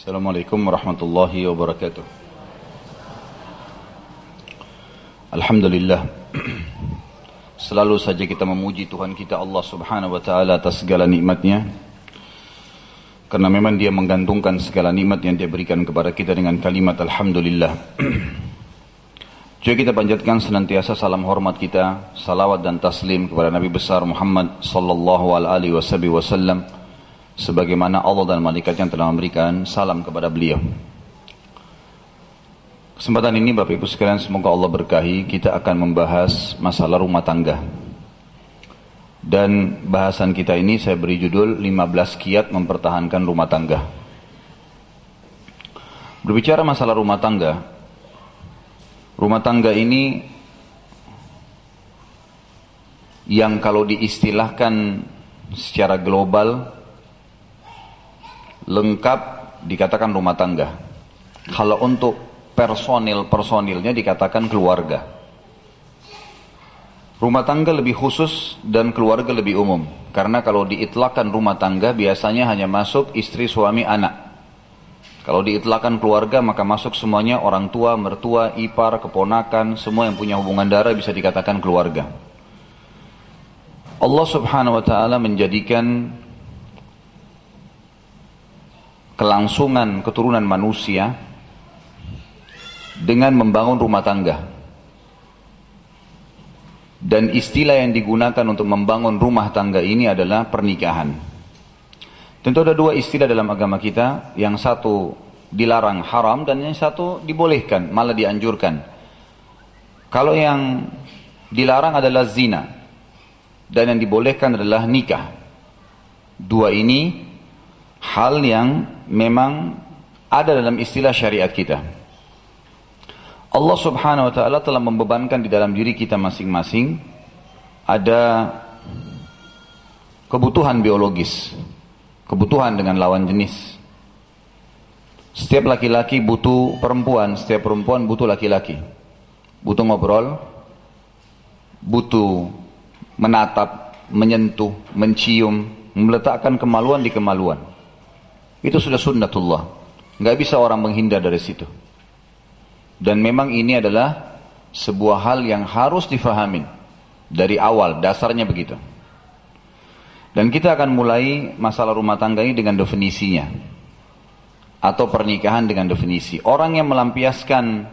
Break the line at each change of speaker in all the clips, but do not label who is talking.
Assalamualaikum warahmatullahi wabarakatuh. Alhamdulillah. Selalu saja kita memuji Tuhan kita Allah Subhanahu wa taala atas segala nikmatnya. Karena memang dia menggantungkan segala nikmat yang dia berikan kepada kita dengan kalimat Alhamdulillah. Juga kita panjatkan senantiasa salam hormat kita, salawat dan taslim kepada Nabi besar Muhammad sallallahu alaihi wasallam sebagaimana Allah dan malaikat yang telah memberikan salam kepada beliau. Kesempatan ini Bapak Ibu sekalian semoga Allah berkahi kita akan membahas masalah rumah tangga. Dan bahasan kita ini saya beri judul 15 kiat mempertahankan rumah tangga. Berbicara masalah rumah tangga, Rumah tangga ini yang kalau diistilahkan secara global lengkap dikatakan rumah tangga. Kalau untuk personil-personilnya dikatakan keluarga. Rumah tangga lebih khusus dan keluarga lebih umum. Karena kalau diitlakan rumah tangga biasanya hanya masuk istri, suami, anak. Kalau diitlakan keluarga maka masuk semuanya orang tua, mertua, ipar, keponakan, semua yang punya hubungan darah bisa dikatakan keluarga. Allah subhanahu wa ta'ala menjadikan kelangsungan keturunan manusia dengan membangun rumah tangga. Dan istilah yang digunakan untuk membangun rumah tangga ini adalah pernikahan. Tentu ada dua istilah dalam agama kita, yang satu dilarang haram dan yang satu dibolehkan, malah dianjurkan. Kalau yang dilarang adalah zina dan yang dibolehkan adalah nikah. Dua ini hal yang memang ada dalam istilah syariat kita. Allah Subhanahu wa taala telah membebankan di dalam diri kita masing-masing ada kebutuhan biologis kebutuhan dengan lawan jenis. Setiap laki-laki butuh perempuan, setiap perempuan butuh laki-laki. Butuh ngobrol, butuh menatap, menyentuh, mencium, meletakkan kemaluan di kemaluan. Itu sudah sunnatullah. Nggak bisa orang menghindar dari situ. Dan memang ini adalah sebuah hal yang harus difahamin dari awal, dasarnya begitu. Dan kita akan mulai masalah rumah tangga ini dengan definisinya. Atau pernikahan dengan definisi. Orang yang melampiaskan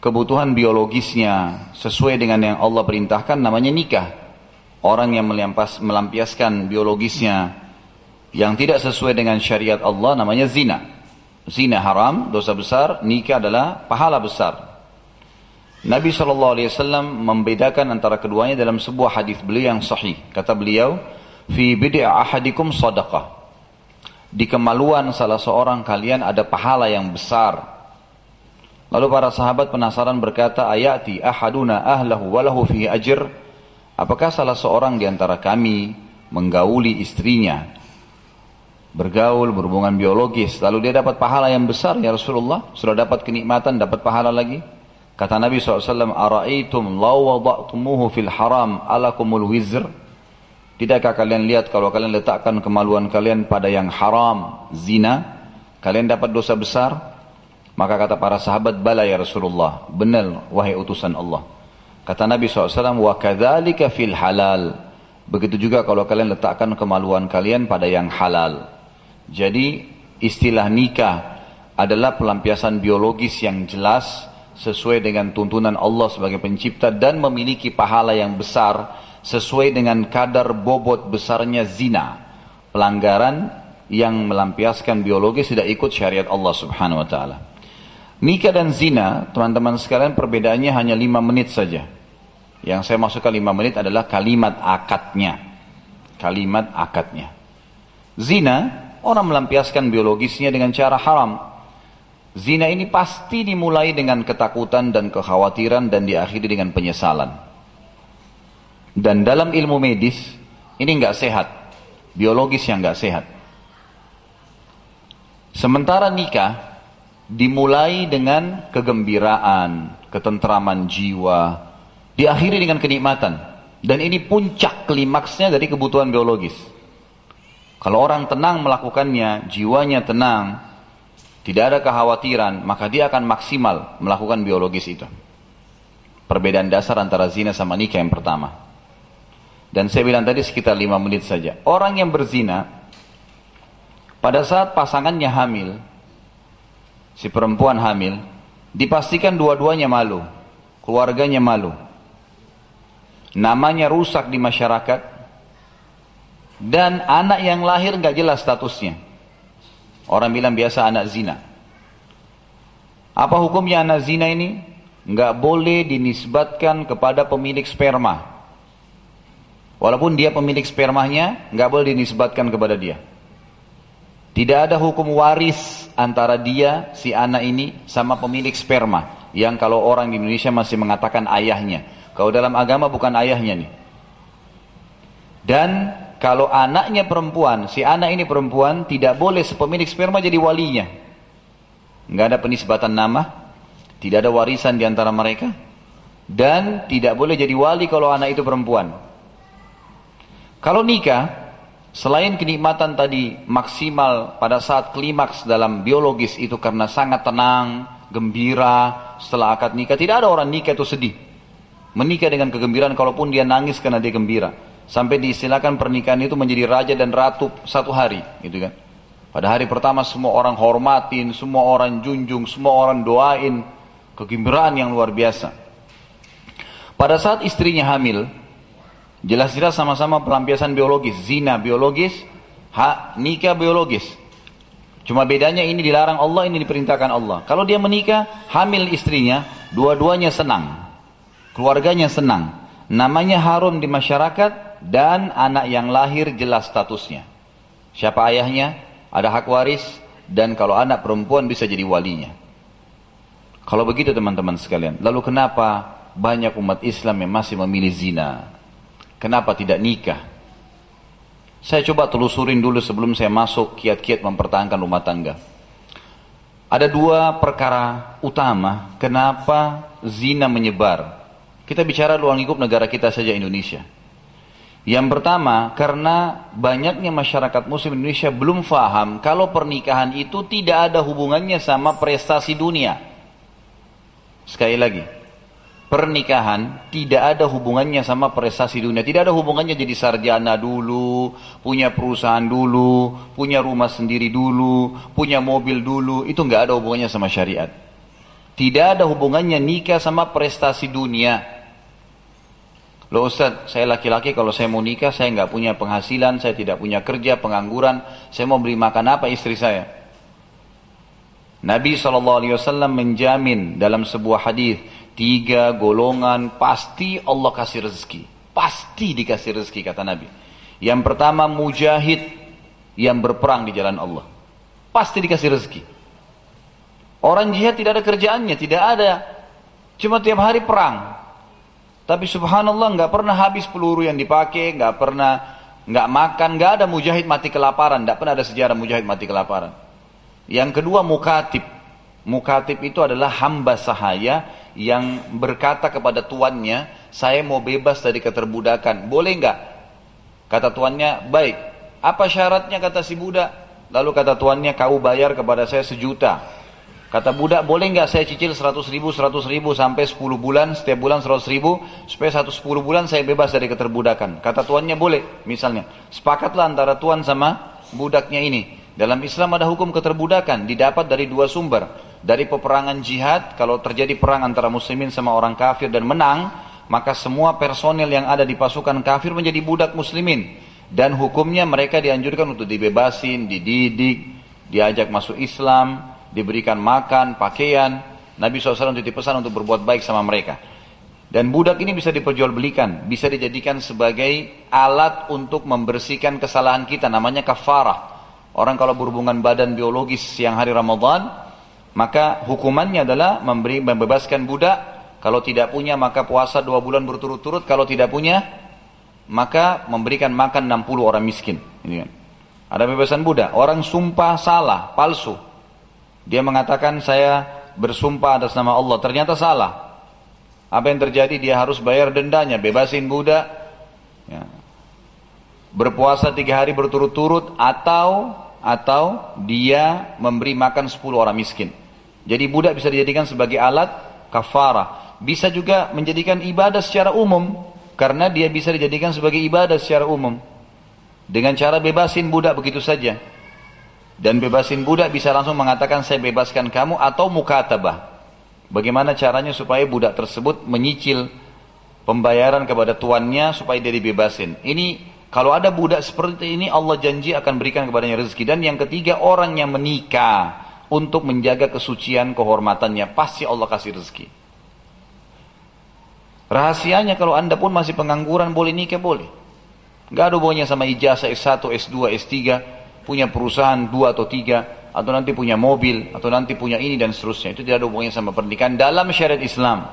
kebutuhan biologisnya sesuai dengan yang Allah perintahkan namanya nikah. Orang yang melampiaskan biologisnya yang tidak sesuai dengan syariat Allah namanya zina. Zina haram, dosa besar, nikah adalah pahala besar. Nabi SAW membedakan antara keduanya dalam sebuah hadis beliau yang sahih. Kata beliau, fi bid'a ahadikum sadaqah. Di kemaluan salah seorang kalian ada pahala yang besar. Lalu para sahabat penasaran berkata, ayati ahaduna ahlahu walahu fi ajr. Apakah salah seorang di antara kami menggauli istrinya, bergaul, berhubungan biologis, lalu dia dapat pahala yang besar ya Rasulullah, sudah dapat kenikmatan, dapat pahala lagi. Kata Nabi SAW, Ara'aitum law wada'tumuhu fil haram alakumul wizr. Tidakkah kalian lihat kalau kalian letakkan kemaluan kalian pada yang haram, zina, kalian dapat dosa besar? Maka kata para sahabat, bala ya Rasulullah. Benar, wahai utusan Allah. Kata Nabi SAW, wa kadzalika fil halal. Begitu juga kalau kalian letakkan kemaluan kalian pada yang halal. Jadi istilah nikah adalah pelampiasan biologis yang jelas sesuai dengan tuntunan Allah sebagai pencipta dan memiliki pahala yang besar sesuai dengan kadar bobot besarnya zina. Pelanggaran yang melampiaskan biologis tidak ikut syariat Allah subhanahu wa ta'ala. Nikah dan zina, teman-teman sekalian perbedaannya hanya lima menit saja. Yang saya masukkan lima menit adalah kalimat akadnya. Kalimat akadnya. Zina, orang melampiaskan biologisnya dengan cara haram. Zina ini pasti dimulai dengan ketakutan dan kekhawatiran dan diakhiri dengan penyesalan. Dan dalam ilmu medis, ini nggak sehat. Biologis yang nggak sehat. Sementara nikah dimulai dengan kegembiraan, ketentraman jiwa, diakhiri dengan kenikmatan. Dan ini puncak klimaksnya dari kebutuhan biologis. Kalau orang tenang melakukannya, jiwanya tenang, tidak ada kekhawatiran, maka dia akan maksimal melakukan biologis itu. Perbedaan dasar antara zina sama nikah yang pertama. Dan saya bilang tadi sekitar lima menit saja. Orang yang berzina, pada saat pasangannya hamil, si perempuan hamil, dipastikan dua-duanya malu, keluarganya malu. Namanya rusak di masyarakat, dan anak yang lahir nggak jelas statusnya. Orang bilang biasa anak zina. Apa hukumnya anak zina ini? nggak boleh dinisbatkan kepada pemilik sperma. Walaupun dia pemilik spermanya, nggak boleh dinisbatkan kepada dia. Tidak ada hukum waris antara dia, si anak ini, sama pemilik sperma. Yang kalau orang di Indonesia masih mengatakan ayahnya. Kalau dalam agama bukan ayahnya nih. Dan kalau anaknya perempuan, si anak ini perempuan, tidak boleh sepemilik sperma jadi walinya. Nggak ada penisbatan nama, tidak ada warisan di antara mereka. Dan tidak boleh jadi wali kalau anak itu perempuan. Kalau nikah, selain kenikmatan tadi maksimal pada saat klimaks dalam biologis itu karena sangat tenang, gembira setelah akad nikah. Tidak ada orang nikah itu sedih. Menikah dengan kegembiraan kalaupun dia nangis karena dia gembira. Sampai diistilahkan pernikahan itu menjadi raja dan ratu satu hari. Gitu kan. Pada hari pertama semua orang hormatin, semua orang junjung, semua orang doain. Kegembiraan yang luar biasa. Pada saat istrinya hamil, jelas-jelas sama-sama pelampiasan biologis, zina biologis, hak nikah biologis. Cuma bedanya ini dilarang Allah, ini diperintahkan Allah. Kalau dia menikah, hamil istrinya, dua-duanya senang. Keluarganya senang. Namanya harum di masyarakat dan anak yang lahir jelas statusnya. Siapa ayahnya, ada hak waris, dan kalau anak perempuan bisa jadi walinya. Kalau begitu teman-teman sekalian, lalu kenapa banyak umat Islam yang masih memilih zina? Kenapa tidak nikah? Saya coba telusurin dulu sebelum saya masuk kiat-kiat mempertahankan rumah tangga. Ada dua perkara utama kenapa zina menyebar. Kita bicara luar lingkup negara kita saja Indonesia. Yang pertama, karena banyaknya masyarakat muslim Indonesia belum faham kalau pernikahan itu tidak ada hubungannya sama prestasi dunia. Sekali lagi, pernikahan tidak ada hubungannya sama prestasi dunia. Tidak ada hubungannya jadi sarjana dulu, punya perusahaan dulu, punya rumah sendiri dulu, punya mobil dulu. Itu nggak ada hubungannya sama syariat. Tidak ada hubungannya nikah sama prestasi dunia. Loh Ustaz, saya laki-laki kalau saya mau nikah, saya nggak punya penghasilan, saya tidak punya kerja, pengangguran, saya mau beli makan apa istri saya? Nabi SAW menjamin dalam sebuah hadis tiga golongan pasti Allah kasih rezeki. Pasti dikasih rezeki kata Nabi. Yang pertama mujahid yang berperang di jalan Allah. Pasti dikasih rezeki. Orang jihad tidak ada kerjaannya, tidak ada. Cuma tiap hari perang. Tapi subhanallah nggak pernah habis peluru yang dipakai, nggak pernah nggak makan, nggak ada mujahid mati kelaparan, nggak pernah ada sejarah mujahid mati kelaparan. Yang kedua mukatib. Mukatib itu adalah hamba sahaya yang berkata kepada tuannya, saya mau bebas dari keterbudakan. Boleh enggak? Kata tuannya, baik. Apa syaratnya kata si budak? Lalu kata tuannya, kau bayar kepada saya sejuta. Kata budak, boleh enggak saya cicil 100 ribu, 100 ribu sampai 10 bulan, setiap bulan 100 ribu, supaya 110 bulan saya bebas dari keterbudakan. Kata tuannya boleh, misalnya. Sepakatlah antara tuan sama budaknya ini. Dalam Islam ada hukum keterbudakan, didapat dari dua sumber. Dari peperangan jihad, kalau terjadi perang antara muslimin sama orang kafir dan menang, maka semua personil yang ada di pasukan kafir menjadi budak muslimin. Dan hukumnya mereka dianjurkan untuk dibebasin, dididik, diajak masuk Islam, diberikan makan, pakaian. Nabi SAW titip pesan untuk berbuat baik sama mereka. Dan budak ini bisa diperjualbelikan, bisa dijadikan sebagai alat untuk membersihkan kesalahan kita, namanya kafarah. Orang kalau berhubungan badan biologis siang hari Ramadan, maka hukumannya adalah memberi membebaskan budak. Kalau tidak punya maka puasa dua bulan berturut-turut. Kalau tidak punya maka memberikan makan 60 orang miskin. Ini kan. Ada bebasan budak. Orang sumpah salah, palsu. Dia mengatakan saya bersumpah atas nama Allah. Ternyata salah. Apa yang terjadi? Dia harus bayar dendanya. Bebasin budak. Ya. Berpuasa tiga hari berturut-turut atau atau dia memberi makan 10 orang miskin. Jadi budak bisa dijadikan sebagai alat kafarah. Bisa juga menjadikan ibadah secara umum karena dia bisa dijadikan sebagai ibadah secara umum. Dengan cara bebasin budak begitu saja. Dan bebasin budak bisa langsung mengatakan saya bebaskan kamu atau mukatabah. Bagaimana caranya supaya budak tersebut menyicil pembayaran kepada tuannya supaya dia dibebasin. Ini kalau ada budak seperti ini Allah janji akan berikan kepadanya rezeki. Dan yang ketiga orang yang menikah untuk menjaga kesucian kehormatannya pasti Allah kasih rezeki. Rahasianya kalau anda pun masih pengangguran boleh nikah boleh. Gak ada hubungannya sama ijazah S1, S2, S3 punya perusahaan dua atau tiga, atau nanti punya mobil, atau nanti punya ini dan seterusnya. Itu tidak ada hubungannya sama pernikahan dalam syariat Islam.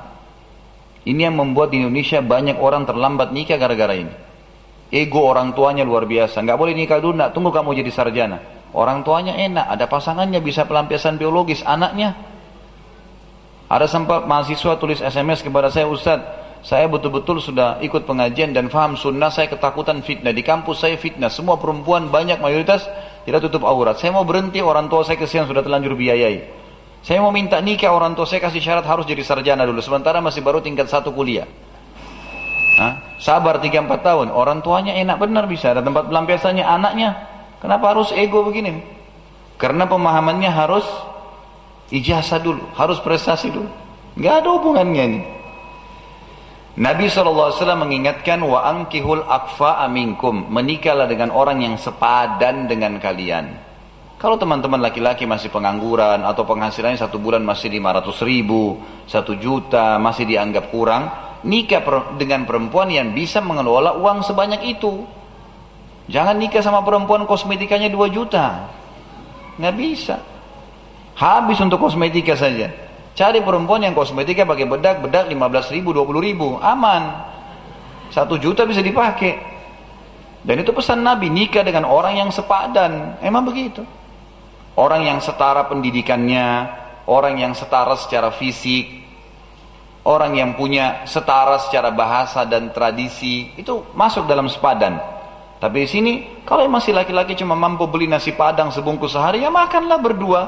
Ini yang membuat di Indonesia banyak orang terlambat nikah gara-gara ini. Ego orang tuanya luar biasa. Nggak boleh nikah dulu, nak. tunggu kamu jadi sarjana. Orang tuanya enak, ada pasangannya, bisa pelampiasan biologis. Anaknya, ada sempat mahasiswa tulis SMS kepada saya, Ustadz, saya betul-betul sudah ikut pengajian dan faham sunnah, saya ketakutan fitnah. Di kampus saya fitnah, semua perempuan banyak mayoritas tidak tutup aurat. Saya mau berhenti, orang tua saya kesian sudah telanjur biayai. Saya mau minta nikah, orang tua saya kasih syarat harus jadi sarjana dulu. Sementara masih baru tingkat satu kuliah. Hah? Sabar 3-4 tahun, orang tuanya enak benar bisa. Ada tempat pelampiasannya anaknya. Kenapa harus ego begini? Karena pemahamannya harus ijazah dulu, harus prestasi dulu. Gak ada hubungannya nih. Nabi SAW mengingatkan wa ankihul akfa aminkum menikahlah dengan orang yang sepadan dengan kalian. Kalau teman-teman laki-laki masih pengangguran atau penghasilannya satu bulan masih 500 ribu, satu juta masih dianggap kurang, nikah dengan perempuan yang bisa mengelola uang sebanyak itu. Jangan nikah sama perempuan kosmetikanya 2 juta. Nggak bisa. Habis untuk kosmetika saja. Cari perempuan yang kosmetika pakai bedak, bedak 15 ribu, 20 ribu, aman. Satu juta bisa dipakai. Dan itu pesan Nabi, nikah dengan orang yang sepadan. Emang begitu. Orang yang setara pendidikannya, orang yang setara secara fisik, orang yang punya setara secara bahasa dan tradisi, itu masuk dalam sepadan. Tapi di sini, kalau masih laki-laki cuma mampu beli nasi padang sebungkus sehari, ya makanlah berdua.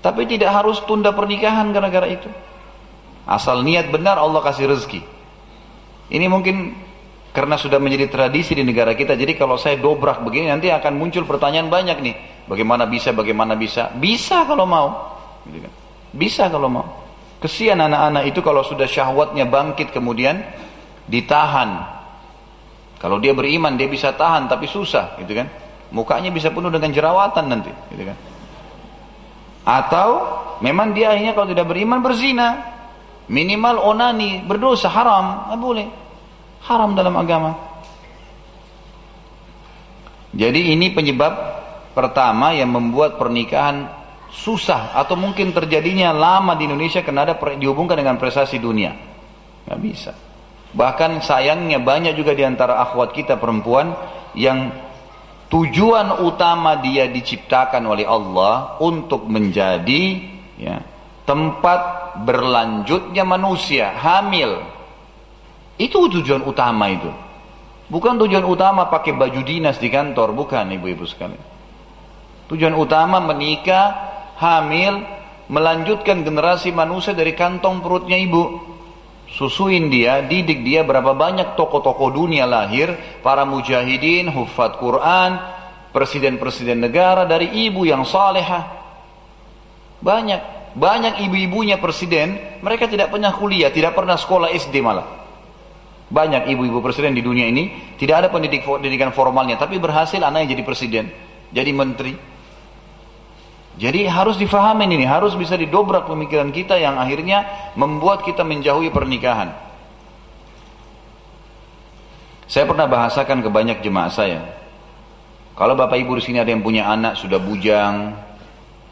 Tapi tidak harus tunda pernikahan gara-gara itu. Asal niat benar Allah kasih rezeki. Ini mungkin karena sudah menjadi tradisi di negara kita. Jadi kalau saya dobrak begini nanti akan muncul pertanyaan banyak nih. Bagaimana bisa, bagaimana bisa? Bisa kalau mau. Gitu kan. Bisa kalau mau. Kesian anak-anak itu kalau sudah syahwatnya bangkit kemudian ditahan. Kalau dia beriman dia bisa tahan tapi susah gitu kan. Mukanya bisa penuh dengan jerawatan nanti gitu kan. Atau memang dia akhirnya kalau tidak beriman berzina. Minimal onani, berdosa, haram. Tidak boleh. Haram dalam agama. Jadi ini penyebab pertama yang membuat pernikahan susah atau mungkin terjadinya lama di Indonesia karena ada dihubungkan dengan prestasi dunia. Nggak bisa. Bahkan sayangnya banyak juga di antara akhwat kita perempuan yang tujuan utama dia diciptakan oleh Allah untuk menjadi ya, tempat berlanjutnya manusia hamil. Itu tujuan utama itu. Bukan tujuan utama pakai baju dinas di kantor bukan ibu-ibu sekalian. Tujuan utama menikah hamil melanjutkan generasi manusia dari kantong perutnya ibu susuin dia, didik dia berapa banyak tokoh-tokoh dunia lahir, para mujahidin, hufat Quran, presiden-presiden negara dari ibu yang salehah. Banyak, banyak ibu-ibunya presiden, mereka tidak pernah kuliah, tidak pernah sekolah SD malah. Banyak ibu-ibu presiden di dunia ini tidak ada pendidik pendidikan formalnya, tapi berhasil anaknya jadi presiden, jadi menteri, jadi harus difahami ini, harus bisa didobrak pemikiran kita yang akhirnya membuat kita menjauhi pernikahan. Saya pernah bahasakan ke banyak jemaah saya. Kalau bapak ibu di sini ada yang punya anak sudah bujang,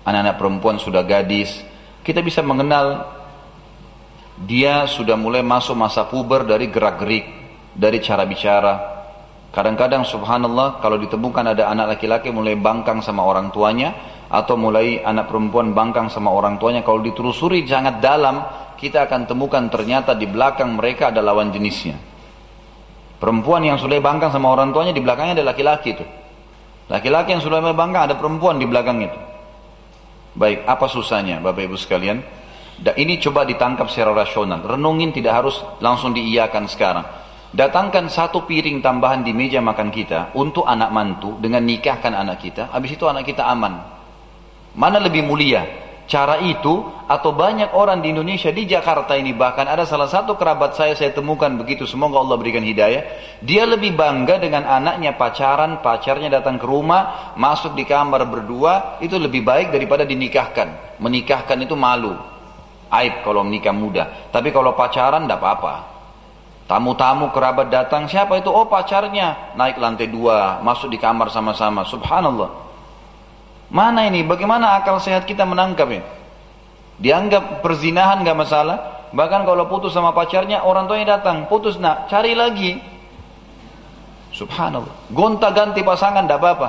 anak-anak perempuan sudah gadis, kita bisa mengenal dia sudah mulai masuk masa puber dari gerak-gerik, dari cara bicara. Kadang-kadang subhanallah kalau ditemukan ada anak laki-laki mulai bangkang sama orang tuanya, atau mulai anak perempuan bangkang sama orang tuanya kalau ditelusuri sangat dalam kita akan temukan ternyata di belakang mereka ada lawan jenisnya perempuan yang sudah bangkang sama orang tuanya di belakangnya ada laki-laki itu Laki-laki yang sudah bangga ada perempuan di belakang itu. Baik, apa susahnya Bapak Ibu sekalian? Dan ini coba ditangkap secara rasional. Renungin tidak harus langsung diiyakan sekarang. Datangkan satu piring tambahan di meja makan kita untuk anak mantu dengan nikahkan anak kita. Habis itu anak kita aman. Mana lebih mulia? cara itu atau banyak orang di Indonesia di Jakarta ini. Bahkan ada salah satu kerabat saya saya temukan begitu. Semoga Allah berikan hidayah. Dia lebih bangga dengan anaknya. Pacaran pacarnya datang ke rumah masuk di kamar berdua itu lebih baik daripada dinikahkan. Menikahkan itu malu. Aib kalau menikah muda. Tapi kalau pacaran tidak apa-apa. Tamu-tamu kerabat datang siapa itu? Oh pacarnya. Naik lantai dua masuk di kamar sama-sama. Subhanallah Mana ini? Bagaimana akal sehat kita menangkap ini? Dianggap perzinahan gak masalah. Bahkan kalau putus sama pacarnya, orang tuanya datang. Putus nak, cari lagi. Subhanallah. Gonta ganti pasangan tidak apa-apa.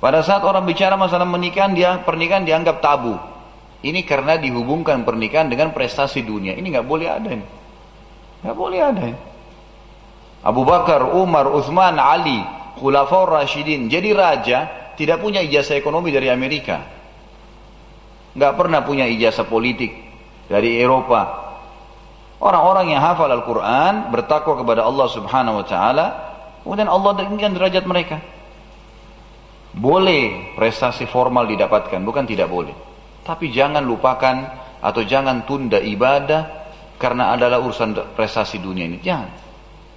Pada saat orang bicara masalah menikahan, dia pernikahan dianggap tabu. Ini karena dihubungkan pernikahan dengan prestasi dunia. Ini nggak boleh ada ini. Nggak boleh ada ini. Abu Bakar, Umar, Uthman, Ali, Khulafaur Rashidin. Jadi raja tidak punya ijazah ekonomi dari Amerika. Nggak pernah punya ijazah politik dari Eropa. Orang-orang yang hafal Al-Quran, bertakwa kepada Allah subhanahu wa ta'ala, kemudian Allah tinggikan derajat mereka. Boleh prestasi formal didapatkan, bukan tidak boleh. Tapi jangan lupakan atau jangan tunda ibadah karena adalah urusan prestasi dunia ini. Jangan.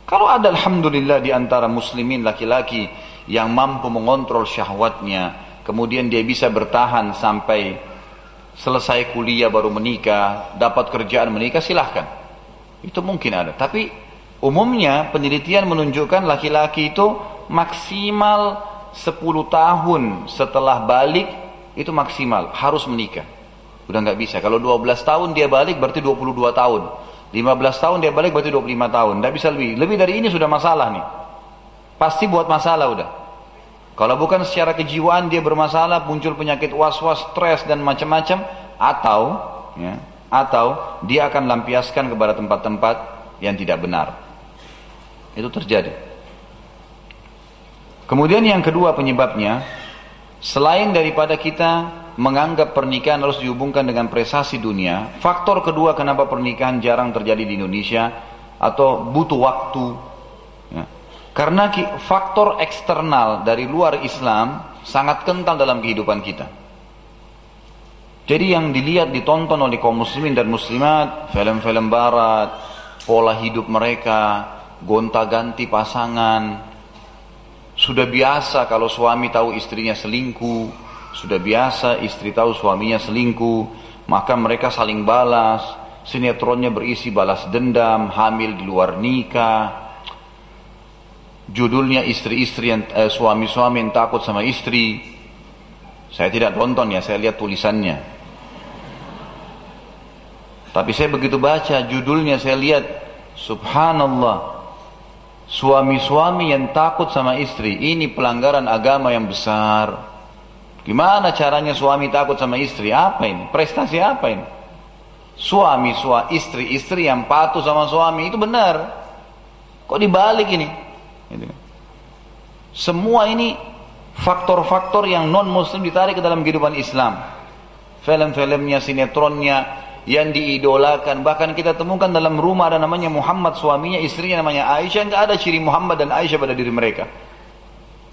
Kalau ada Alhamdulillah di antara muslimin laki-laki yang mampu mengontrol syahwatnya, kemudian dia bisa bertahan sampai selesai kuliah baru menikah, dapat kerjaan menikah, silahkan. Itu mungkin ada. Tapi umumnya penelitian menunjukkan laki-laki itu maksimal 10 tahun setelah balik itu maksimal harus menikah. Udah nggak bisa. Kalau 12 tahun dia balik berarti 22 tahun. 15 tahun dia balik berarti 25 tahun. Nggak bisa lebih. Lebih dari ini sudah masalah nih. Pasti buat masalah udah. Kalau bukan secara kejiwaan dia bermasalah, muncul penyakit was-was, stres dan macam-macam, atau ya, atau dia akan lampiaskan kepada tempat-tempat yang tidak benar. Itu terjadi. Kemudian yang kedua penyebabnya, selain daripada kita menganggap pernikahan harus dihubungkan dengan prestasi dunia, faktor kedua kenapa pernikahan jarang terjadi di Indonesia atau butuh waktu. Karena faktor eksternal dari luar Islam sangat kental dalam kehidupan kita. Jadi yang dilihat ditonton oleh kaum muslimin dan muslimat, film-film barat, pola hidup mereka, gonta-ganti pasangan, sudah biasa kalau suami tahu istrinya selingkuh, sudah biasa istri tahu suaminya selingkuh, maka mereka saling balas, sinetronnya berisi balas dendam, hamil di luar nikah, judulnya istri-istri yang eh, suami-suami yang takut sama istri. Saya tidak tonton ya, saya lihat tulisannya. Tapi saya begitu baca judulnya saya lihat subhanallah. Suami-suami yang takut sama istri, ini pelanggaran agama yang besar. Gimana caranya suami takut sama istri? Apa ini? Prestasi apa ini? Suami, suami, istri-istri yang patuh sama suami itu benar. Kok dibalik ini? Gitu. Semua ini faktor-faktor yang non muslim ditarik ke dalam kehidupan Islam. Film-filmnya, sinetronnya yang diidolakan. Bahkan kita temukan dalam rumah ada namanya Muhammad suaminya, istrinya namanya Aisyah. Enggak ada ciri Muhammad dan Aisyah pada diri mereka.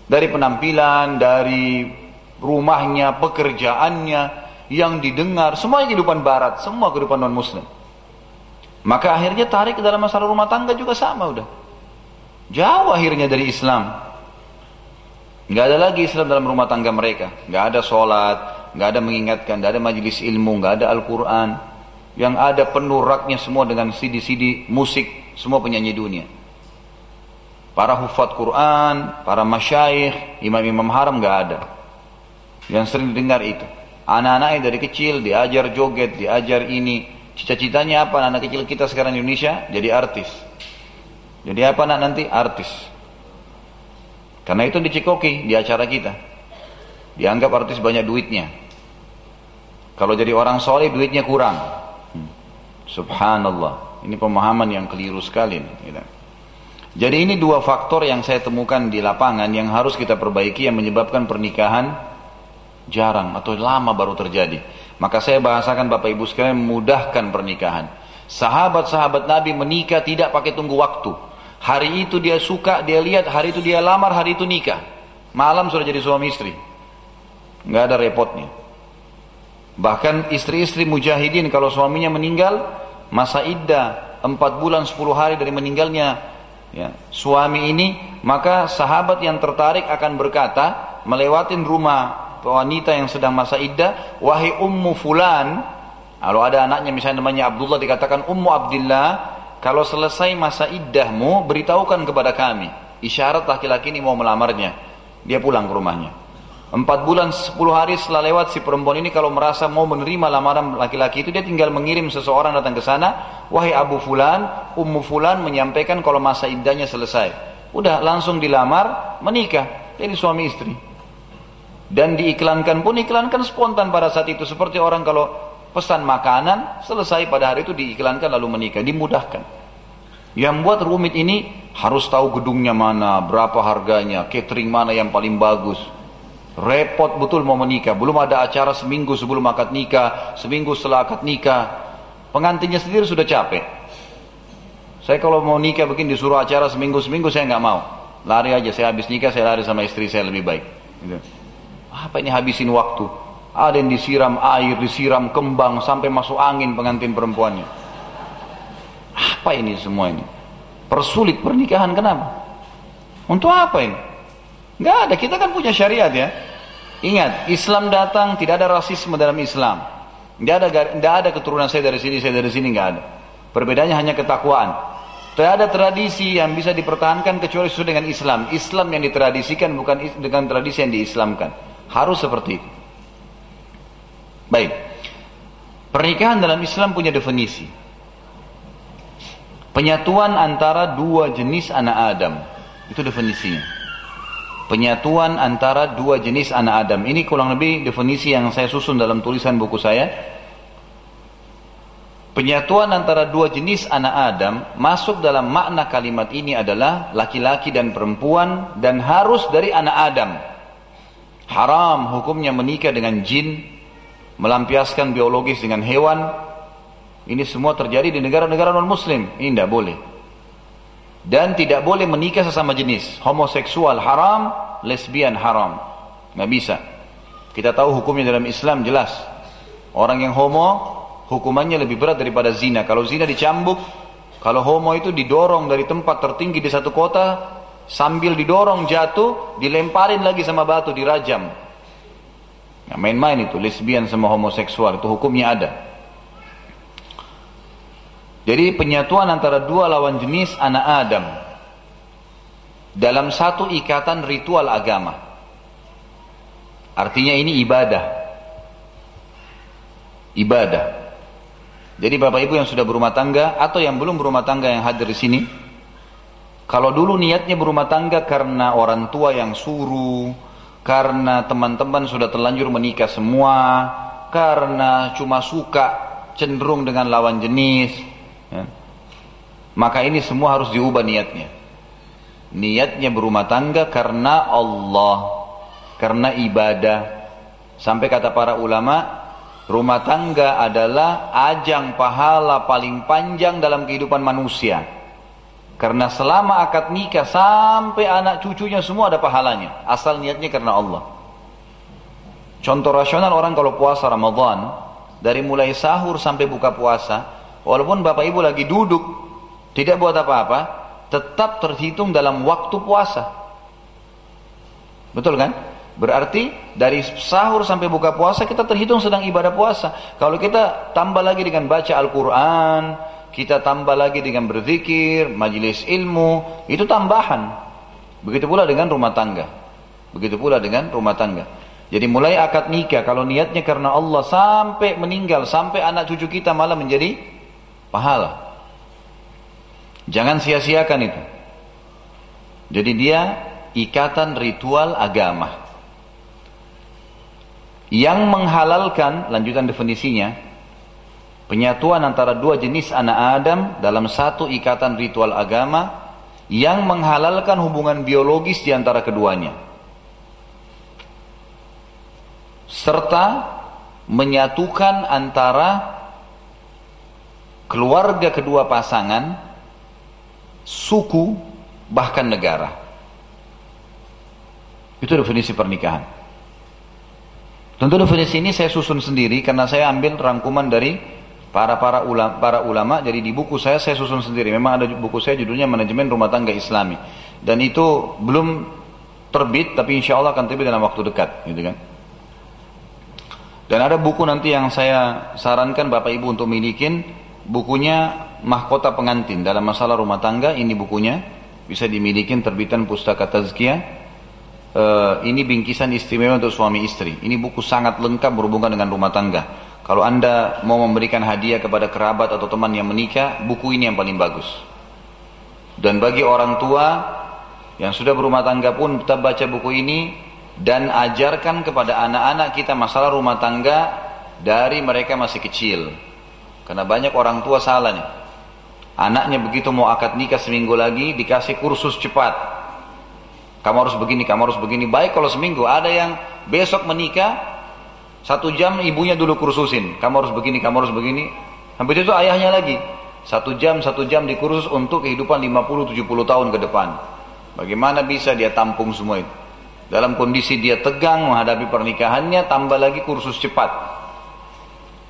Dari penampilan, dari rumahnya, pekerjaannya, yang didengar, semua kehidupan barat, semua kehidupan non muslim. Maka akhirnya tarik ke dalam masalah rumah tangga juga sama udah. Jauh akhirnya dari Islam. Nggak ada lagi Islam dalam rumah tangga mereka. Nggak ada sholat, nggak ada mengingatkan, nggak ada majelis ilmu, nggak ada Al-Quran. Yang ada penuh raknya semua dengan CD-CD musik, semua penyanyi dunia. Para hufat Quran, para masyaikh, imam-imam haram nggak ada. Yang sering dengar itu. Anak-anaknya dari kecil diajar joget, diajar ini. Cita-citanya apa anak kecil kita sekarang di Indonesia? Jadi artis. Jadi apa nak nanti? Artis. Karena itu dicikoki di acara kita. Dianggap artis banyak duitnya. Kalau jadi orang soleh duitnya kurang. Hmm. Subhanallah. Ini pemahaman yang keliru sekali. Gitu. Jadi ini dua faktor yang saya temukan di lapangan yang harus kita perbaiki yang menyebabkan pernikahan jarang atau lama baru terjadi. Maka saya bahasakan Bapak Ibu sekalian memudahkan pernikahan. Sahabat-sahabat Nabi menikah tidak pakai tunggu waktu. Hari itu dia suka, dia lihat, hari itu dia lamar, hari itu nikah. Malam sudah jadi suami istri. Nggak ada repotnya. Bahkan istri-istri mujahidin kalau suaminya meninggal, masa iddah 4 bulan 10 hari dari meninggalnya ya, suami ini, maka sahabat yang tertarik akan berkata, melewatin rumah wanita yang sedang masa iddah, wahai ummu fulan, kalau ada anaknya misalnya namanya Abdullah dikatakan ummu Abdullah, kalau selesai masa iddahmu, beritahukan kepada kami. Isyarat laki-laki ini mau melamarnya. Dia pulang ke rumahnya. Empat bulan, sepuluh hari setelah lewat si perempuan ini kalau merasa mau menerima lamaran laki-laki itu dia tinggal mengirim seseorang datang ke sana, wahai Abu Fulan, Ummu Fulan menyampaikan kalau masa iddahnya selesai. Udah langsung dilamar, menikah, jadi suami istri. Dan diiklankan pun iklankan spontan pada saat itu seperti orang kalau pesan makanan selesai pada hari itu diiklankan lalu menikah, dimudahkan. Yang buat rumit ini harus tahu gedungnya mana, berapa harganya, catering mana yang paling bagus Repot betul mau menikah. Belum ada acara seminggu sebelum akad nikah, seminggu setelah akad nikah. Pengantinnya sendiri sudah capek. Saya kalau mau nikah begini disuruh acara seminggu-seminggu saya nggak mau. Lari aja, saya habis nikah saya lari sama istri saya lebih baik. Gitu. Apa ini habisin waktu? Ada yang disiram air, disiram kembang sampai masuk angin pengantin perempuannya. Apa ini semua ini? Persulit pernikahan kenapa? Untuk apa ini? Nggak ada, kita kan punya syariat ya. Ingat, Islam datang tidak ada rasisme dalam Islam. Tidak ada, tidak ada keturunan saya dari sini, saya dari sini, nggak ada. Perbedaannya hanya ketakwaan. Tidak ada tradisi yang bisa dipertahankan kecuali sesuai dengan Islam. Islam yang ditradisikan bukan dengan tradisi yang diislamkan. Harus seperti itu. Baik. Pernikahan dalam Islam punya definisi. Penyatuan antara dua jenis anak Adam. Itu definisinya penyatuan antara dua jenis anak Adam. Ini kurang lebih definisi yang saya susun dalam tulisan buku saya. Penyatuan antara dua jenis anak Adam masuk dalam makna kalimat ini adalah laki-laki dan perempuan dan harus dari anak Adam. Haram hukumnya menikah dengan jin, melampiaskan biologis dengan hewan. Ini semua terjadi di negara-negara non-muslim. Ini tidak boleh. Dan tidak boleh menikah sesama jenis. Homoseksual haram lesbian haram. Nggak bisa. Kita tahu hukumnya dalam Islam jelas. Orang yang homo hukumannya lebih berat daripada zina. Kalau zina dicambuk kalau homo itu didorong dari tempat tertinggi di satu kota sambil didorong jatuh dilemparin lagi sama batu dirajam main-main itu lesbian sama homoseksual itu hukumnya ada jadi penyatuan antara dua lawan jenis anak Adam dalam satu ikatan ritual agama. Artinya ini ibadah. Ibadah. Jadi Bapak Ibu yang sudah berumah tangga atau yang belum berumah tangga yang hadir di sini, kalau dulu niatnya berumah tangga karena orang tua yang suruh, karena teman-teman sudah terlanjur menikah semua, karena cuma suka cenderung dengan lawan jenis, Ya. Maka ini semua harus diubah niatnya. Niatnya berumah tangga karena Allah, karena ibadah. Sampai kata para ulama, rumah tangga adalah ajang pahala paling panjang dalam kehidupan manusia. Karena selama akad nikah sampai anak cucunya semua ada pahalanya. Asal niatnya karena Allah. Contoh rasional orang kalau puasa Ramadan, dari mulai sahur sampai buka puasa, Walaupun bapak ibu lagi duduk, tidak buat apa-apa, tetap terhitung dalam waktu puasa. Betul kan? Berarti dari sahur sampai buka puasa kita terhitung sedang ibadah puasa. Kalau kita tambah lagi dengan baca Al-Quran, kita tambah lagi dengan berzikir, majelis ilmu, itu tambahan. Begitu pula dengan rumah tangga. Begitu pula dengan rumah tangga. Jadi mulai akad nikah, kalau niatnya karena Allah sampai meninggal, sampai anak cucu kita malah menjadi pahala. Jangan sia-siakan itu. Jadi dia ikatan ritual agama. Yang menghalalkan, lanjutan definisinya, penyatuan antara dua jenis anak Adam dalam satu ikatan ritual agama yang menghalalkan hubungan biologis di antara keduanya. Serta menyatukan antara keluarga kedua pasangan, suku, bahkan negara. Itu definisi pernikahan. Tentu definisi ini saya susun sendiri karena saya ambil rangkuman dari para para ulama, para ulama. Jadi di buku saya saya susun sendiri. Memang ada buku saya judulnya Manajemen Rumah Tangga Islami. Dan itu belum terbit, tapi insya Allah akan terbit dalam waktu dekat, gitu kan. Dan ada buku nanti yang saya sarankan Bapak Ibu untuk milikin, bukunya Mahkota Pengantin dalam masalah rumah tangga. Ini bukunya bisa dimilikin terbitan Pustaka Tazkiyah. Uh, ini bingkisan istimewa untuk suami istri. Ini buku sangat lengkap berhubungan dengan rumah tangga. Kalau anda mau memberikan hadiah kepada kerabat atau teman yang menikah, buku ini yang paling bagus. Dan bagi orang tua yang sudah berumah tangga pun tetap baca buku ini dan ajarkan kepada anak-anak kita masalah rumah tangga dari mereka masih kecil. Karena banyak orang tua salah nih. Anaknya begitu mau akad nikah seminggu lagi dikasih kursus cepat. Kamu harus begini, kamu harus begini. Baik kalau seminggu. Ada yang besok menikah satu jam ibunya dulu kursusin. Kamu harus begini, kamu harus begini. Habis itu ayahnya lagi. Satu jam, satu jam dikursus untuk kehidupan 50-70 tahun ke depan. Bagaimana bisa dia tampung semua itu? Dalam kondisi dia tegang menghadapi pernikahannya, tambah lagi kursus cepat.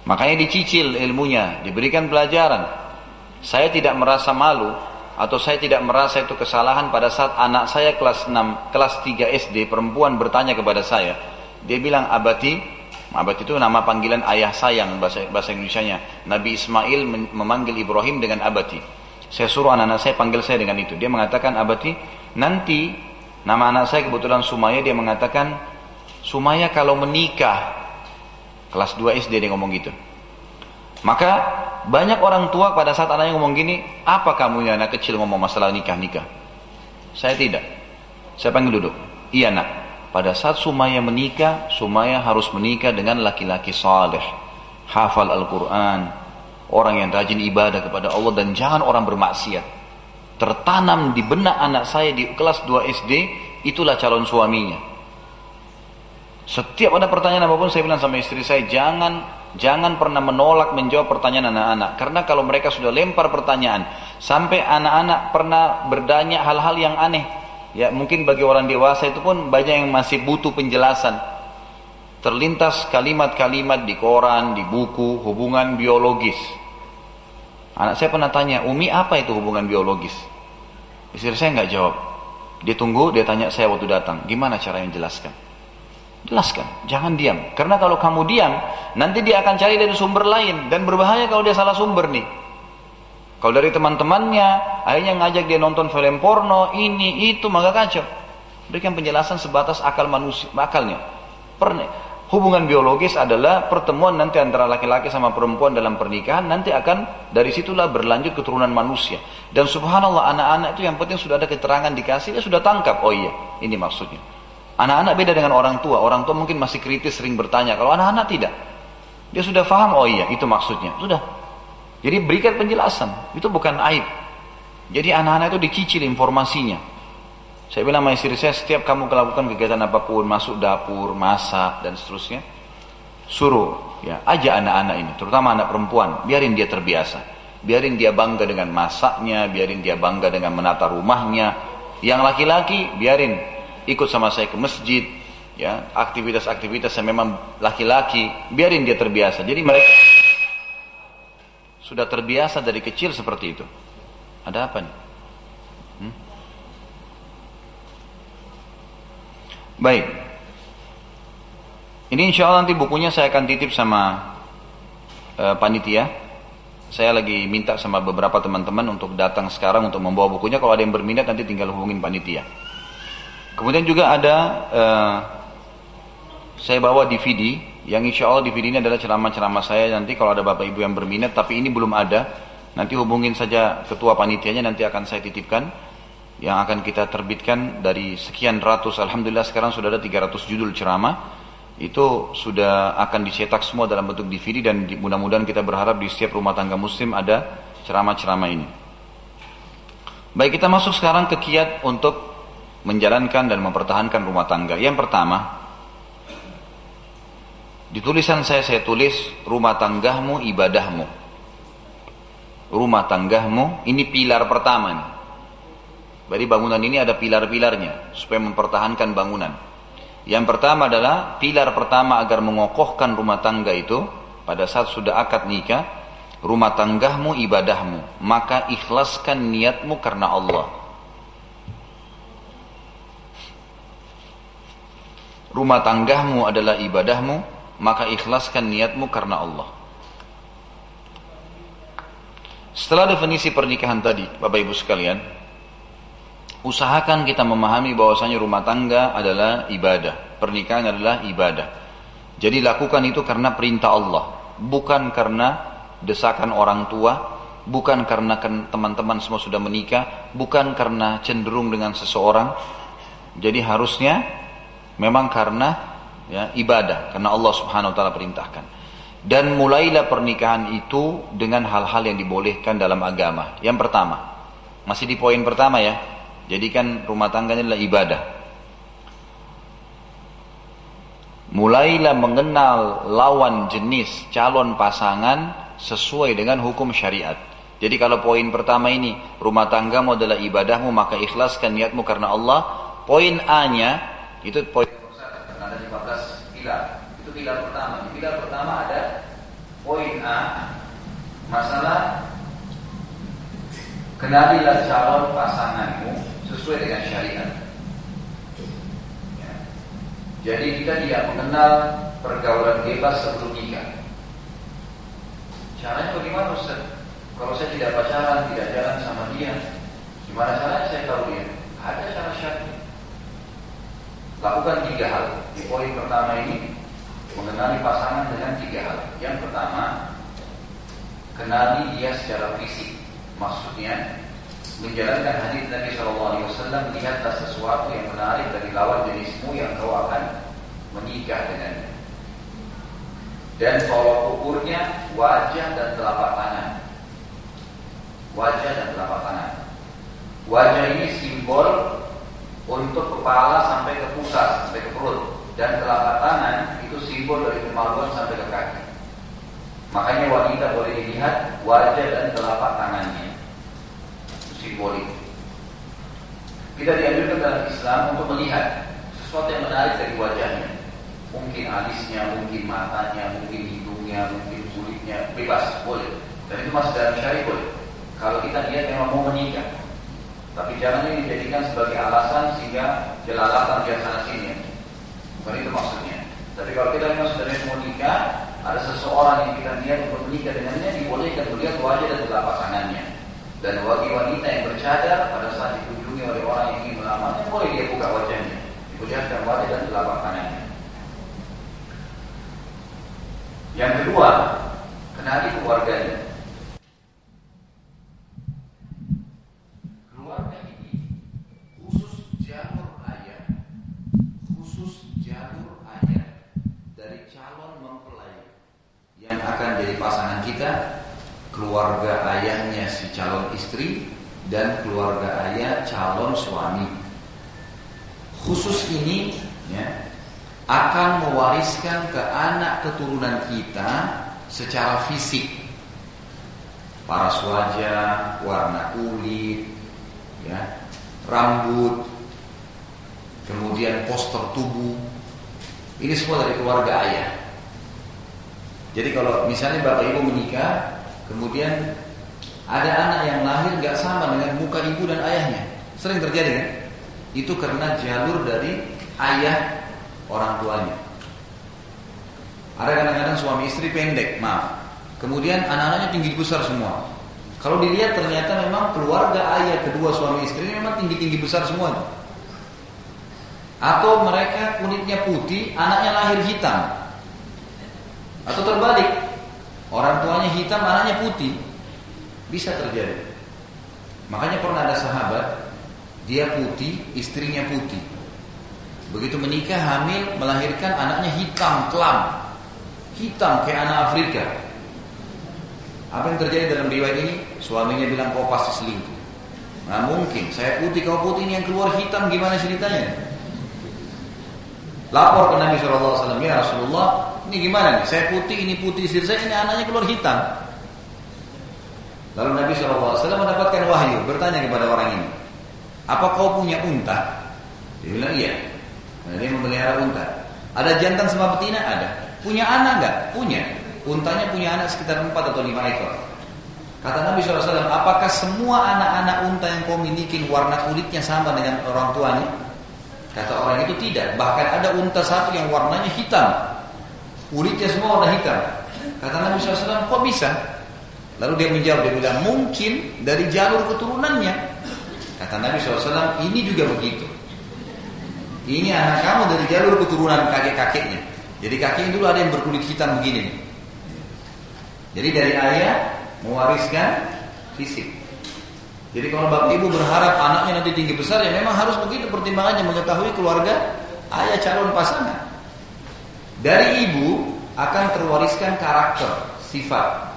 Makanya dicicil ilmunya, diberikan pelajaran. Saya tidak merasa malu atau saya tidak merasa itu kesalahan pada saat anak saya kelas 6, kelas 3 SD perempuan bertanya kepada saya. Dia bilang, "Abati, Abad itu nama panggilan ayah sayang bahasa, bahasa Indonesia-nya. Nabi Ismail memanggil Ibrahim dengan abati. Saya suruh anak-anak saya panggil saya dengan itu. Dia mengatakan abati, nanti nama anak saya kebetulan Sumaya dia mengatakan Sumaya kalau menikah kelas 2 SD dia ngomong gitu. Maka banyak orang tua pada saat anaknya ngomong gini, apa kamu ya anak kecil ngomong masalah nikah-nikah? Saya tidak. Saya panggil duduk. Iya nak, pada saat Sumaya menikah, Sumaya harus menikah dengan laki-laki saleh, hafal Al-Quran, orang yang rajin ibadah kepada Allah dan jangan orang bermaksiat. Tertanam di benak anak saya di kelas 2 SD, itulah calon suaminya. Setiap ada pertanyaan apa pun saya bilang sama istri saya, jangan jangan pernah menolak menjawab pertanyaan anak-anak. Karena kalau mereka sudah lempar pertanyaan, sampai anak-anak pernah berdanya hal-hal yang aneh, Ya mungkin bagi orang dewasa itu pun banyak yang masih butuh penjelasan. Terlintas kalimat-kalimat di koran, di buku, hubungan biologis. Anak saya pernah tanya, Umi apa itu hubungan biologis? Istri saya nggak jawab. Dia tunggu, dia tanya saya waktu datang, gimana cara yang jelaskan? Jelaskan, jangan diam. Karena kalau kamu diam, nanti dia akan cari dari sumber lain dan berbahaya kalau dia salah sumber nih. Kalau dari teman-temannya, akhirnya ngajak dia nonton film porno, ini, itu, maka kacau. Berikan penjelasan sebatas akal manusia, akalnya. Pernah, hubungan biologis adalah pertemuan nanti antara laki-laki sama perempuan dalam pernikahan, nanti akan dari situlah berlanjut keturunan manusia. Dan subhanallah anak-anak itu yang penting sudah ada keterangan dikasih, dia sudah tangkap, oh iya, ini maksudnya. Anak-anak beda dengan orang tua, orang tua mungkin masih kritis sering bertanya, kalau anak-anak tidak. Dia sudah faham, oh iya, itu maksudnya. Sudah, jadi berikan penjelasan, itu bukan aib. Jadi anak-anak itu dicicil informasinya. Saya bilang sama istri saya, setiap kamu melakukan kegiatan apa pun, masuk dapur, masak, dan seterusnya, suruh ya aja anak-anak ini, terutama anak perempuan, biarin dia terbiasa. Biarin dia bangga dengan masaknya, biarin dia bangga dengan menata rumahnya. Yang laki-laki, biarin ikut sama saya ke masjid, ya aktivitas-aktivitas yang memang laki-laki, biarin dia terbiasa. Jadi mereka sudah terbiasa dari kecil seperti itu. Ada apa nih? Hmm? Baik. Ini insya Allah nanti bukunya saya akan titip sama uh, panitia. Saya lagi minta sama beberapa teman-teman untuk datang sekarang untuk membawa bukunya. Kalau ada yang berminat nanti tinggal hubungin panitia. Kemudian juga ada uh, saya bawa DVD yang insya Allah DVD ini adalah ceramah-ceramah saya nanti kalau ada bapak ibu yang berminat, tapi ini belum ada. Nanti hubungin saja ketua panitianya, nanti akan saya titipkan. Yang akan kita terbitkan dari sekian ratus, Alhamdulillah sekarang sudah ada 300 judul ceramah. Itu sudah akan dicetak semua dalam bentuk DVD dan mudah-mudahan kita berharap di setiap rumah tangga muslim ada ceramah-ceramah ini. Baik kita masuk sekarang ke kiat untuk menjalankan dan mempertahankan rumah tangga. Yang pertama, di tulisan saya saya tulis rumah tanggamu ibadahmu. Rumah tanggamu ini pilar pertama nih. Jadi bangunan ini ada pilar-pilarnya supaya mempertahankan bangunan. Yang pertama adalah pilar pertama agar mengokohkan rumah tangga itu pada saat sudah akad nikah, rumah tanggamu ibadahmu, maka ikhlaskan niatmu karena Allah. Rumah tanggamu adalah ibadahmu, maka ikhlaskan niatmu karena Allah. Setelah definisi pernikahan tadi, Bapak Ibu sekalian, usahakan kita memahami bahwasanya rumah tangga adalah ibadah, pernikahan adalah ibadah. Jadi lakukan itu karena perintah Allah, bukan karena desakan orang tua, bukan karena teman-teman semua sudah menikah, bukan karena cenderung dengan seseorang. Jadi harusnya memang karena ya, ibadah karena Allah Subhanahu wa taala perintahkan. Dan mulailah pernikahan itu dengan hal-hal yang dibolehkan dalam agama. Yang pertama, masih di poin pertama ya. Jadikan rumah tangganya adalah ibadah. Mulailah mengenal lawan jenis calon pasangan sesuai dengan hukum syariat. Jadi kalau poin pertama ini rumah tanggamu adalah ibadahmu maka ikhlaskan niatmu karena Allah. Poin A-nya itu poin pilar. Itu pilar pertama. Di pilar pertama ada poin A, masalah kenalilah calon pasanganmu sesuai dengan syariat. Ya. Jadi kita tidak mengenal pergaulan bebas sebelum nikah. Caranya bagaimana Ustaz? Kalau saya tidak pacaran, tidak jalan sama dia, gimana caranya saya tahu dia? Ada cara syariat. Lakukan tiga hal. Di poin pertama ini mengenali pasangan dengan tiga hal. Yang pertama, kenali dia secara fisik. Maksudnya menjalankan hadis Nabi SAW lihatlah sesuatu yang menarik dari lawan jenismu yang kau akan menikah dengannya. Dan tolok ukurnya wajah dan telapak tangan. Wajah dan telapak tangan. Wajah ini simbol untuk kepala sampai ke pusat, sampai ke perut. Dan telapak tangan itu simbol dari kemaluan sampai ke kaki. Makanya wanita boleh dilihat wajah dan telapak tangannya. Itu simbolik. Kita dianjurkan dalam Islam untuk melihat sesuatu yang menarik dari wajahnya. Mungkin alisnya, mungkin matanya, mungkin hidungnya, mungkin kulitnya, bebas, boleh. Dan itu masih dalam syariat boleh. Kalau kita lihat memang mau menikah, tapi jangan ini dijadikan sebagai alasan sehingga jelalatan di sana sini. Bukan itu maksudnya. Tapi kalau kita memang sudah mau nikah, ada seseorang yang kita lihat untuk menikah dengannya dibolehkan melihat wajah dan telapak tangannya. Dan bagi wanita yang bercadar pada saat dikunjungi oleh orang yang ingin melamarnya boleh dia buka wajahnya, diperlihatkan wajah dan telapak tangannya. Yang kedua, kenali keluarganya. Pasangan kita, keluarga ayahnya si calon istri dan keluarga ayah calon suami. Khusus ini ya, akan mewariskan ke anak keturunan kita secara fisik. Paras wajah, warna kulit, ya, rambut, kemudian poster tubuh. Ini semua dari keluarga ayah. Jadi kalau misalnya bapak ibu menikah, kemudian ada anak yang lahir nggak sama dengan muka ibu dan ayahnya, sering terjadi kan? Itu karena jalur dari ayah orang tuanya. Ada kadang-kadang suami istri pendek, maaf. Kemudian anak-anaknya tinggi besar semua. Kalau dilihat ternyata memang keluarga ayah kedua suami istri ini memang tinggi-tinggi besar semua. Atau mereka kulitnya putih, anaknya lahir hitam. Atau terbalik, orang tuanya hitam, anaknya putih. Bisa terjadi. Makanya pernah ada sahabat, dia putih, istrinya putih. Begitu menikah, hamil, melahirkan anaknya hitam, kelam. Hitam kayak anak Afrika. Apa yang terjadi dalam riwayat ini? Suaminya bilang kau pasti selingkuh. Nah mungkin, saya putih, kau putih ini yang keluar hitam gimana ceritanya? Lapor ke Nabi SAW, ya Rasulullah, ini gimana nih? Saya putih, ini putih istri saya, ini anaknya keluar hitam. Lalu Nabi SAW mendapatkan wahyu, bertanya kepada orang ini, apa kau punya unta? Dia bilang iya. Nah, dia memelihara unta. Ada jantan sama betina? Ada. Punya anak enggak? Punya. Untanya punya anak sekitar 4 atau 5 ekor. Kata Nabi SAW, apakah semua anak-anak unta yang kau miliki warna kulitnya sama dengan orang tuanya? Kata orang itu tidak. Bahkan ada unta satu yang warnanya hitam. Kulitnya semua warna hitam. Kata Nabi SAW, kok bisa? Lalu dia menjawab, dia bilang, mungkin dari jalur keturunannya. Kata Nabi SAW, ini juga begitu. Ini anak kamu dari jalur keturunan kakek-kakeknya. Jadi kakeknya dulu ada yang berkulit hitam begini. Jadi dari ayah mewariskan fisik. Jadi kalau bapak ibu berharap anaknya nanti tinggi besar ya memang harus begitu pertimbangannya mengetahui keluarga ayah calon pasangan. Dari ibu akan terwariskan karakter, sifat.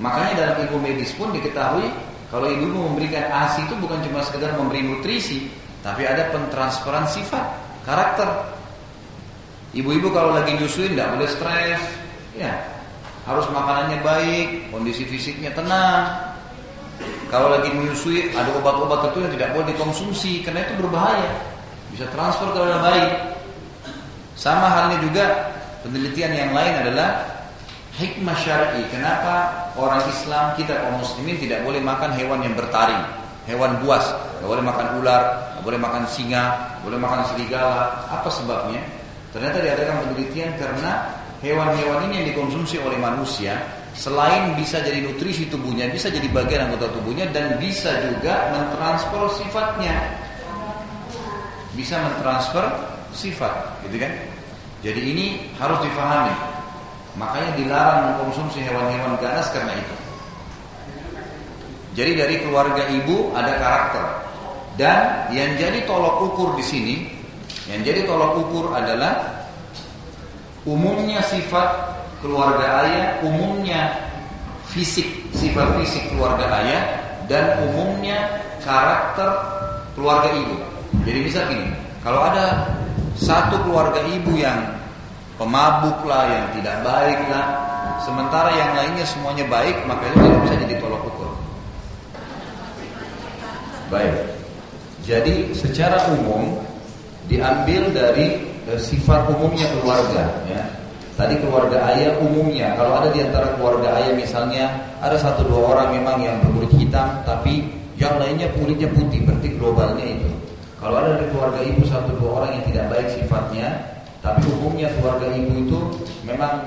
Makanya dalam ilmu medis pun diketahui kalau ibu memberikan ASI itu bukan cuma sekedar memberi nutrisi, tapi ada pentransferan sifat, karakter. Ibu-ibu kalau lagi nyusuin tidak boleh stres, ya harus makanannya baik, kondisi fisiknya tenang. Kalau lagi menyusui ada obat-obat tertentu yang tidak boleh dikonsumsi karena itu berbahaya. Bisa transfer ke dalam bayi. Sama halnya juga penelitian yang lain adalah hikmah syar'i. Kenapa orang Islam kita kaum muslimin tidak boleh makan hewan yang bertaring, hewan buas, tidak boleh makan ular, tidak boleh makan singa, tidak boleh makan serigala. Apa sebabnya? Ternyata diadakan penelitian karena hewan-hewan ini yang dikonsumsi oleh manusia selain bisa jadi nutrisi tubuhnya, bisa jadi bagian anggota tubuhnya dan bisa juga mentransfer sifatnya. Bisa mentransfer sifat, gitu kan? Jadi ini harus difahami. Makanya dilarang mengkonsumsi hewan-hewan ganas karena itu. Jadi dari keluarga ibu ada karakter. Dan yang jadi tolok ukur di sini, yang jadi tolok ukur adalah umumnya sifat keluarga ayah, umumnya fisik, sifat fisik keluarga ayah, dan umumnya karakter keluarga ibu. Jadi bisa gini, kalau ada satu keluarga ibu yang pemabuk lah, yang tidak baik lah, sementara yang lainnya semuanya baik, maka itu tidak bisa jadi tolak ukur. Baik. Jadi secara umum diambil dari sifat umumnya keluarga ya. Tadi keluarga ayah umumnya, kalau ada di antara keluarga ayah misalnya ada satu dua orang memang yang berkulit hitam, tapi yang lainnya kulitnya putih, berarti globalnya itu. Kalau ada di keluarga ibu satu dua orang yang tidak baik sifatnya, tapi umumnya keluarga ibu itu memang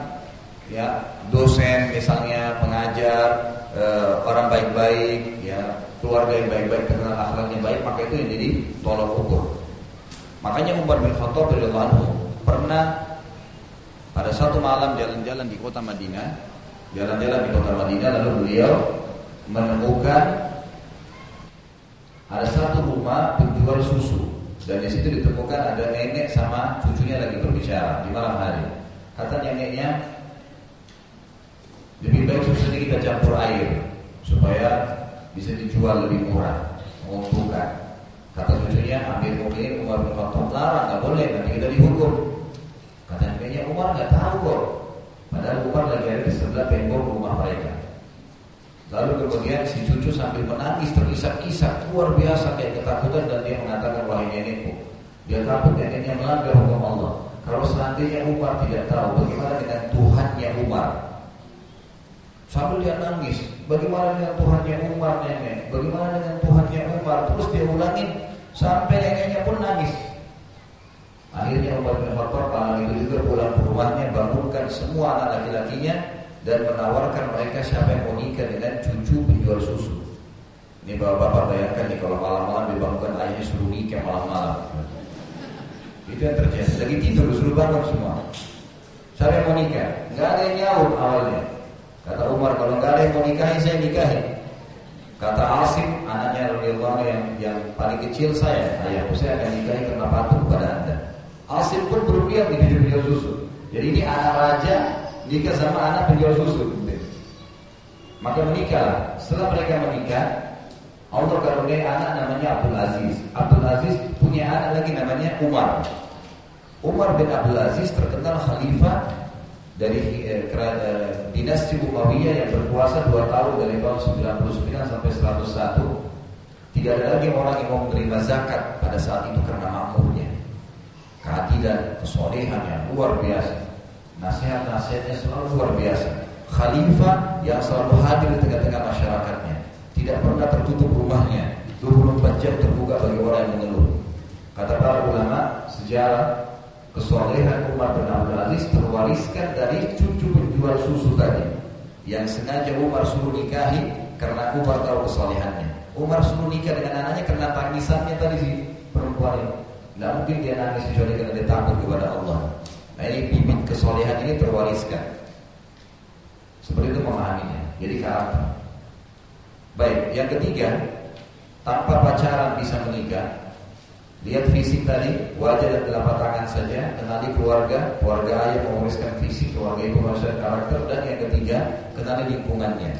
ya dosen misalnya pengajar e, orang baik-baik ya keluarga yang baik-baik terkenal akhlaknya baik maka itu yang jadi tolak ukur Makanya Umar bin Khattab radhiyallahu pernah pada satu malam jalan-jalan di kota Madinah, jalan-jalan di kota Madinah lalu beliau menemukan ada satu rumah penjual susu dan di situ ditemukan ada nenek sama cucunya lagi berbicara di malam hari. Kata neneknya, lebih baik susu ini kita campur air supaya bisa dijual lebih murah, menguntungkan. Kata cucunya ambil mobil Umar bin Khattab larang nggak boleh nanti kita dihukum. Neneknya Umar nggak tahu kok. Padahal Umar lagi ada di sebelah tembok rumah mereka. Lalu kemudian si cucu sambil menangis terisak-isak luar biasa kayak ketakutan dan dia mengatakan wahai nenekku, dia takut neneknya melanggar hukum Allah. Kalau seandainya Umar tidak tahu bagaimana dengan Tuhannya Umar, Sambil dia nangis, bagaimana dengan Tuhannya Umar nenek? Bagaimana dengan Tuhannya Umar? Terus dia ulangin sampai neneknya pun nangis. Akhirnya Umar bin Khattab malam itu juga pulang ke rumahnya bangunkan semua anak laki-lakinya dan menawarkan mereka siapa yang mau nikah dengan cucu penjual susu. Ini bapak-bapak bayangkan nih kalau malam-malam dibangunkan ayahnya suruh nikah malam-malam. Itu yang terjadi. Lagi tidur suruh bangun semua. Siapa yang mau nikah? Gak ada yang nyaut awalnya. Kata Umar, kalau nggak ada yang mau nikahin, saya nikahin. Kata Asim, anaknya Rasulullah yang yang paling kecil saya, ayahku saya akan nikahi karena patuh kepada anda. Asim pun berpihak di penjual susu. Jadi ini anak raja nikah sama anak penjual susu. Maka menikah. Setelah mereka menikah, Allah karuniai anak namanya Abdul Aziz. Abdul Aziz punya anak lagi namanya Umar. Umar bin Abdul Aziz terkenal khalifah dari eh, eh, dinasti Umayyah yang berkuasa dua tahun dari tahun 99 sampai 101. Tidak ada lagi orang yang mau menerima zakat pada saat itu karena makmurnya. Keadilan, kesolehan yang luar biasa. Nasihat-nasihatnya selalu luar biasa. Khalifah yang selalu hadir di tengah-tengah masyarakatnya. Tidak pernah tertutup rumahnya. 24 jam terbuka bagi orang yang mengeluh. Kata para ulama sejarah kesolehan Umar bin Abdul Aziz terwariskan dari cucu penjual susu tadi yang sengaja Umar suruh nikahi karena Umar tahu kesolehannya. Umar suruh nikah dengan anaknya karena tangisannya tadi si perempuan ini. Tidak mungkin dia nangis kecuali karena dia takut kepada Allah. Nah ini bibit kesolehan ini terwariskan. Seperti itu memahaminya. Jadi karakter. Baik, yang ketiga, tanpa pacaran bisa menikah, Lihat fisik tadi, wajah dan telapak tangan saja, kenali keluarga, keluarga ayah mewariskan fisik, keluarga ibu mewariskan karakter, dan yang ketiga, kenali lingkungannya.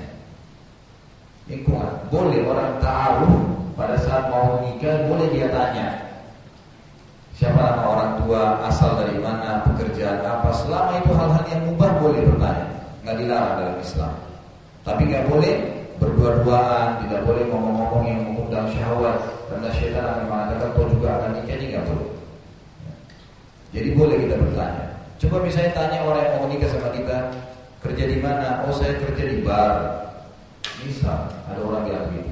Lingkungan, boleh orang taruh pada saat mau menikah, boleh dia tanya. Siapa nama orang tua, asal dari mana, pekerjaan apa, selama itu hal-hal yang mubah boleh bertanya. Nggak dilarang dalam Islam. Tapi nggak boleh berdua-duaan, tidak boleh ngomong-ngomong yang mengundang syahwat, karena syaitan akan mengatakan kau juga akan nikah ini nggak boleh. Jadi boleh kita bertanya. Coba misalnya tanya orang yang mau nikah sama kita, kerja di mana? Oh saya kerja di bar. Misal ada orang yang begitu.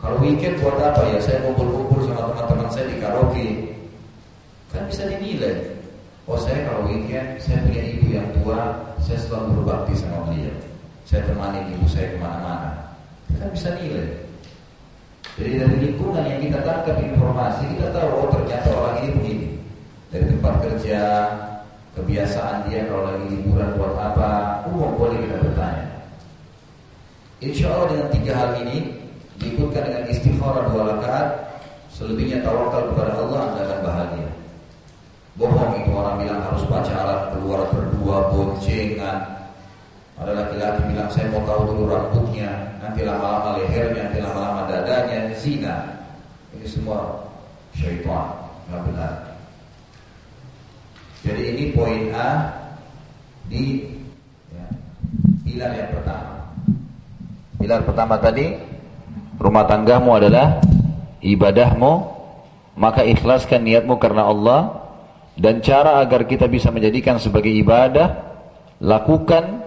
Kalau weekend buat apa ya? Saya kumpul-kumpul sama teman-teman saya di karaoke. Kan bisa dinilai. Oh saya kalau weekend saya punya ibu yang tua, saya selalu berbakti sama beliau. Saya temani ibu saya ke mana-mana. Kan bisa nilai. Jadi dari lingkungan yang kita tangkap informasi, kita tahu oh ternyata orang ini begini. Dari tempat kerja, kebiasaan dia kalau lagi liburan buat apa, umum boleh kita bertanya. Insya Allah dengan tiga hal ini diikutkan dengan istighfar dua rakaat, selebihnya tawakal kepada Allah anda akan bahagia. Bohong itu orang bilang harus pacaran keluar berdua boncengan, ada laki-laki bilang saya mau tahu dulu rambutnya, nanti lama-lama lehernya, nanti lama-lama dadanya, zina. Ini semua syaitan, nggak benar. Jadi ini poin A di ya, pilar yang pertama. Pilar pertama tadi rumah tanggamu adalah ibadahmu, maka ikhlaskan niatmu karena Allah dan cara agar kita bisa menjadikan sebagai ibadah lakukan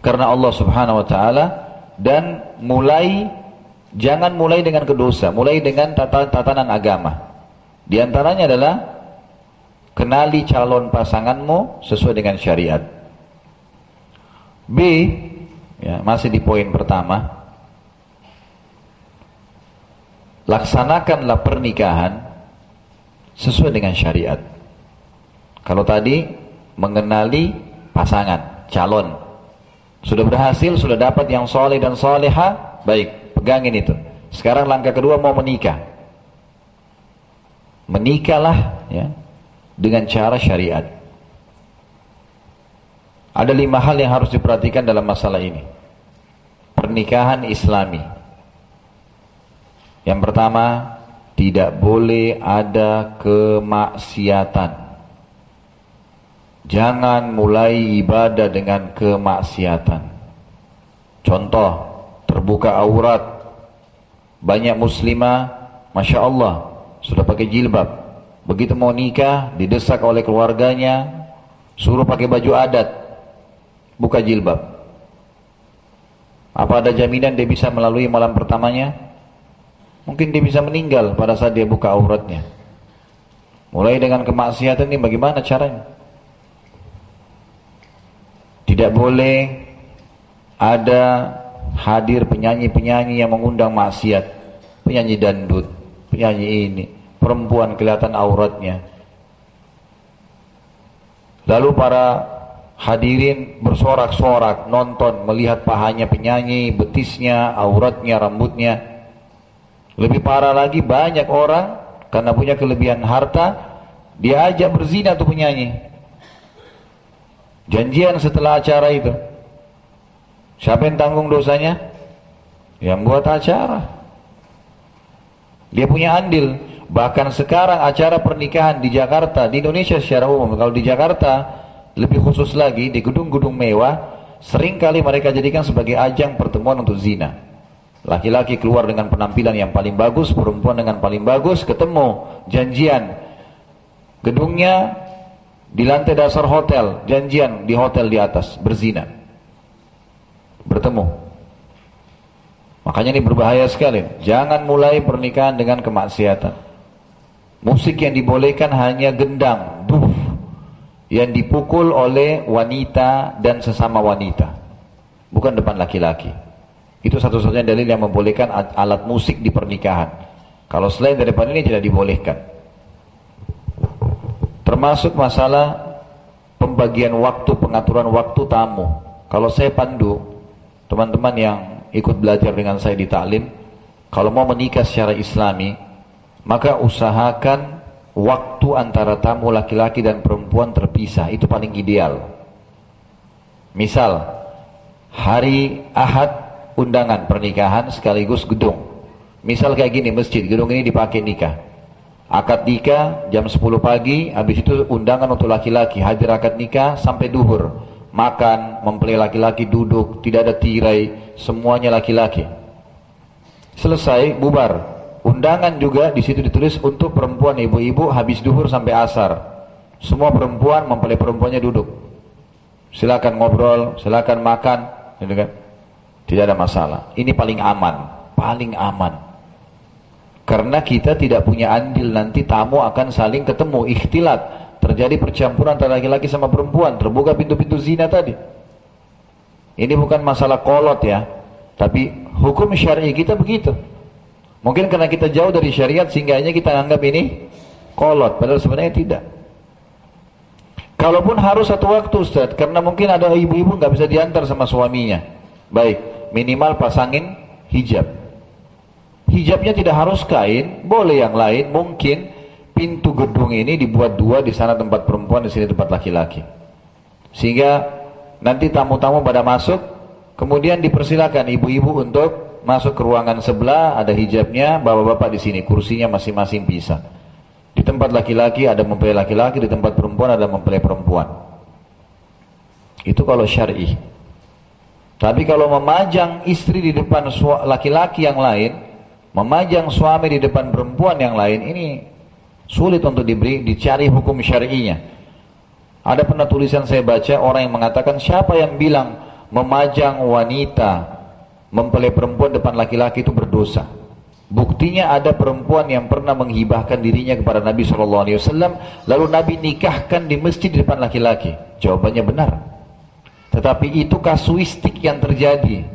karena Allah Subhanahu wa taala dan mulai jangan mulai dengan kedosa, mulai dengan tatanan agama. Di antaranya adalah kenali calon pasanganmu sesuai dengan syariat. B ya, masih di poin pertama. Laksanakanlah pernikahan sesuai dengan syariat. Kalau tadi mengenali pasangan, calon, sudah berhasil, sudah dapat yang soleh dan soleha, baik, pegangin itu. Sekarang langkah kedua mau menikah. Menikahlah ya, dengan cara syariat. Ada lima hal yang harus diperhatikan dalam masalah ini. Pernikahan islami. Yang pertama, tidak boleh ada kemaksiatan. Jangan mulai ibadah dengan kemaksiatan. Contoh, terbuka aurat. Banyak muslimah, Masya Allah, sudah pakai jilbab. Begitu mau nikah, didesak oleh keluarganya, suruh pakai baju adat, buka jilbab. Apa ada jaminan dia bisa melalui malam pertamanya? Mungkin dia bisa meninggal pada saat dia buka auratnya. Mulai dengan kemaksiatan ini bagaimana caranya? Tidak boleh ada hadir penyanyi-penyanyi yang mengundang maksiat. Penyanyi dandut, penyanyi ini, perempuan kelihatan auratnya. Lalu para hadirin bersorak-sorak, nonton, melihat pahanya penyanyi, betisnya, auratnya, rambutnya. Lebih parah lagi banyak orang karena punya kelebihan harta, diajak berzina tuh penyanyi. Janjian setelah acara itu. Siapa yang tanggung dosanya? Yang buat acara. Dia punya andil. Bahkan sekarang acara pernikahan di Jakarta, di Indonesia secara umum, kalau di Jakarta lebih khusus lagi di gedung-gedung mewah, sering kali mereka jadikan sebagai ajang pertemuan untuk zina. Laki-laki keluar dengan penampilan yang paling bagus, perempuan dengan paling bagus, ketemu, janjian. Gedungnya di lantai dasar hotel, janjian di hotel di atas, berzina. Bertemu. Makanya ini berbahaya sekali. Jangan mulai pernikahan dengan kemaksiatan. Musik yang dibolehkan hanya gendang, duf, yang dipukul oleh wanita dan sesama wanita. Bukan depan laki-laki. Itu satu-satunya dalil yang membolehkan alat musik di pernikahan. Kalau selain daripada ini tidak dibolehkan. Termasuk masalah pembagian waktu, pengaturan waktu tamu. Kalau saya pandu, teman-teman yang ikut belajar dengan saya di taklim, kalau mau menikah secara islami, maka usahakan waktu antara tamu laki-laki dan perempuan terpisah, itu paling ideal. Misal, hari Ahad undangan pernikahan sekaligus gedung. Misal kayak gini, masjid, gedung ini dipakai nikah. Akad nikah jam 10 pagi, habis itu undangan untuk laki-laki, hadir akad nikah sampai duhur makan, mempelai laki-laki duduk, tidak ada tirai, semuanya laki-laki. Selesai, bubar. Undangan juga di situ ditulis untuk perempuan ibu-ibu habis duhur sampai asar. Semua perempuan mempelai perempuannya duduk. Silakan ngobrol, silakan makan, gitu kan? Tidak ada masalah. Ini paling aman, paling aman. Karena kita tidak punya andil nanti tamu akan saling ketemu, ikhtilat terjadi percampuran antara laki-laki sama perempuan, terbuka pintu-pintu zina tadi. Ini bukan masalah kolot ya, tapi hukum syar'i kita begitu. Mungkin karena kita jauh dari syariat sehingga kita anggap ini kolot, padahal sebenarnya tidak. Kalaupun harus satu waktu Ustaz, karena mungkin ada ibu-ibu nggak bisa diantar sama suaminya. Baik, minimal pasangin hijab. Hijabnya tidak harus kain, boleh yang lain, mungkin pintu gedung ini dibuat dua di sana tempat perempuan di sini tempat laki-laki. Sehingga nanti tamu-tamu pada masuk kemudian dipersilakan ibu-ibu untuk masuk ke ruangan sebelah ada hijabnya bapak-bapak di sini kursinya masing-masing bisa. Di tempat laki-laki ada mempelai laki-laki di tempat perempuan ada mempelai perempuan. Itu kalau syar'i tapi kalau memajang istri di depan laki-laki yang lain memajang suami di depan perempuan yang lain ini Sulit untuk diberi, dicari hukum syar'inya. Ada pernah tulisan saya baca orang yang mengatakan siapa yang bilang memajang wanita mempelai perempuan depan laki-laki itu berdosa. Buktinya ada perempuan yang pernah menghibahkan dirinya kepada Nabi SAW, lalu Nabi nikahkan di masjid di depan laki-laki. Jawabannya benar. Tetapi itu kasuistik yang terjadi.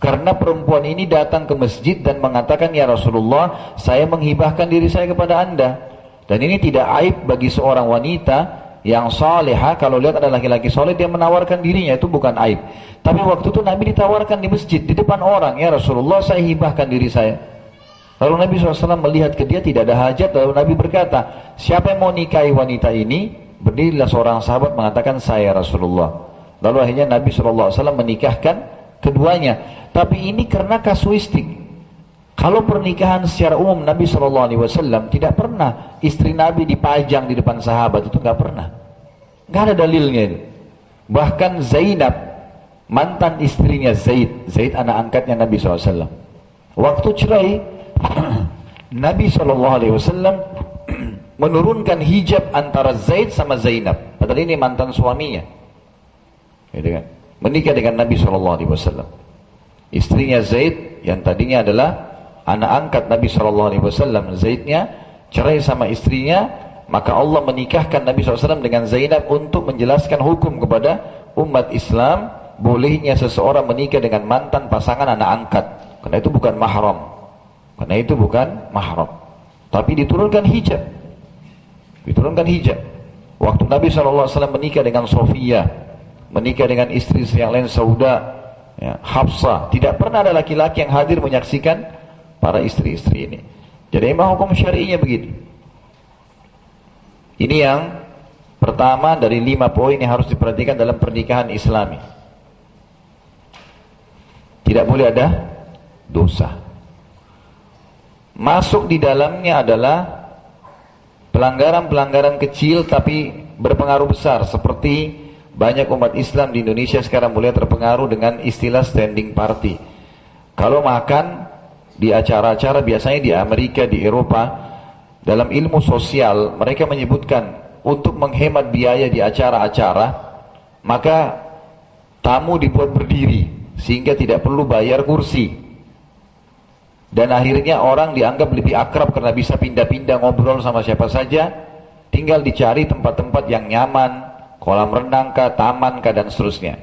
Karena perempuan ini datang ke masjid dan mengatakan, Ya Rasulullah, saya menghibahkan diri saya kepada anda. Dan ini tidak aib bagi seorang wanita yang soleha kalau lihat ada laki-laki soleh dia menawarkan dirinya itu bukan aib. Tapi waktu itu Nabi ditawarkan di masjid di depan orang ya Rasulullah saya hibahkan diri saya. Lalu Nabi SAW melihat ke dia tidak ada hajat lalu Nabi berkata siapa yang mau nikahi wanita ini berdirilah seorang sahabat mengatakan saya Rasulullah. Lalu akhirnya Nabi SAW menikahkan keduanya. Tapi ini karena kasuistik. Kalau pernikahan secara umum Nabi Wasallam tidak pernah istri Nabi dipajang di depan sahabat itu nggak pernah, nggak ada dalilnya itu. Bahkan Zainab mantan istrinya Zaid, Zaid anak angkatnya Nabi SAW. Waktu cerai Nabi Wasallam menurunkan hijab antara Zaid sama Zainab. Padahal ini mantan suaminya, gitu kan? Menikah dengan Nabi Wasallam. Istrinya Zaid yang tadinya adalah anak angkat Nabi Wasallam. Zaidnya cerai sama istrinya maka Allah menikahkan Nabi SAW dengan Zainab untuk menjelaskan hukum kepada umat Islam bolehnya seseorang menikah dengan mantan pasangan anak angkat. Karena itu bukan mahram. Karena itu bukan mahram. Tapi diturunkan hijab. Diturunkan hijab. Waktu Nabi SAW menikah dengan Sofia menikah dengan istri yang lain Sauda ya, tidak pernah ada laki-laki yang hadir menyaksikan para istri-istri ini. Jadi memang hukum syari'inya begitu. Ini yang pertama dari lima poin yang harus diperhatikan dalam pernikahan islami. Tidak boleh ada dosa. Masuk di dalamnya adalah pelanggaran-pelanggaran kecil tapi berpengaruh besar seperti banyak umat Islam di Indonesia sekarang mulai terpengaruh dengan istilah standing party. Kalau makan di acara-acara biasanya di Amerika, di Eropa, dalam ilmu sosial mereka menyebutkan untuk menghemat biaya di acara-acara, maka tamu dibuat berdiri sehingga tidak perlu bayar kursi. Dan akhirnya orang dianggap lebih akrab karena bisa pindah-pindah ngobrol sama siapa saja. Tinggal dicari tempat-tempat yang nyaman, kolam renang kah, taman kah, dan seterusnya.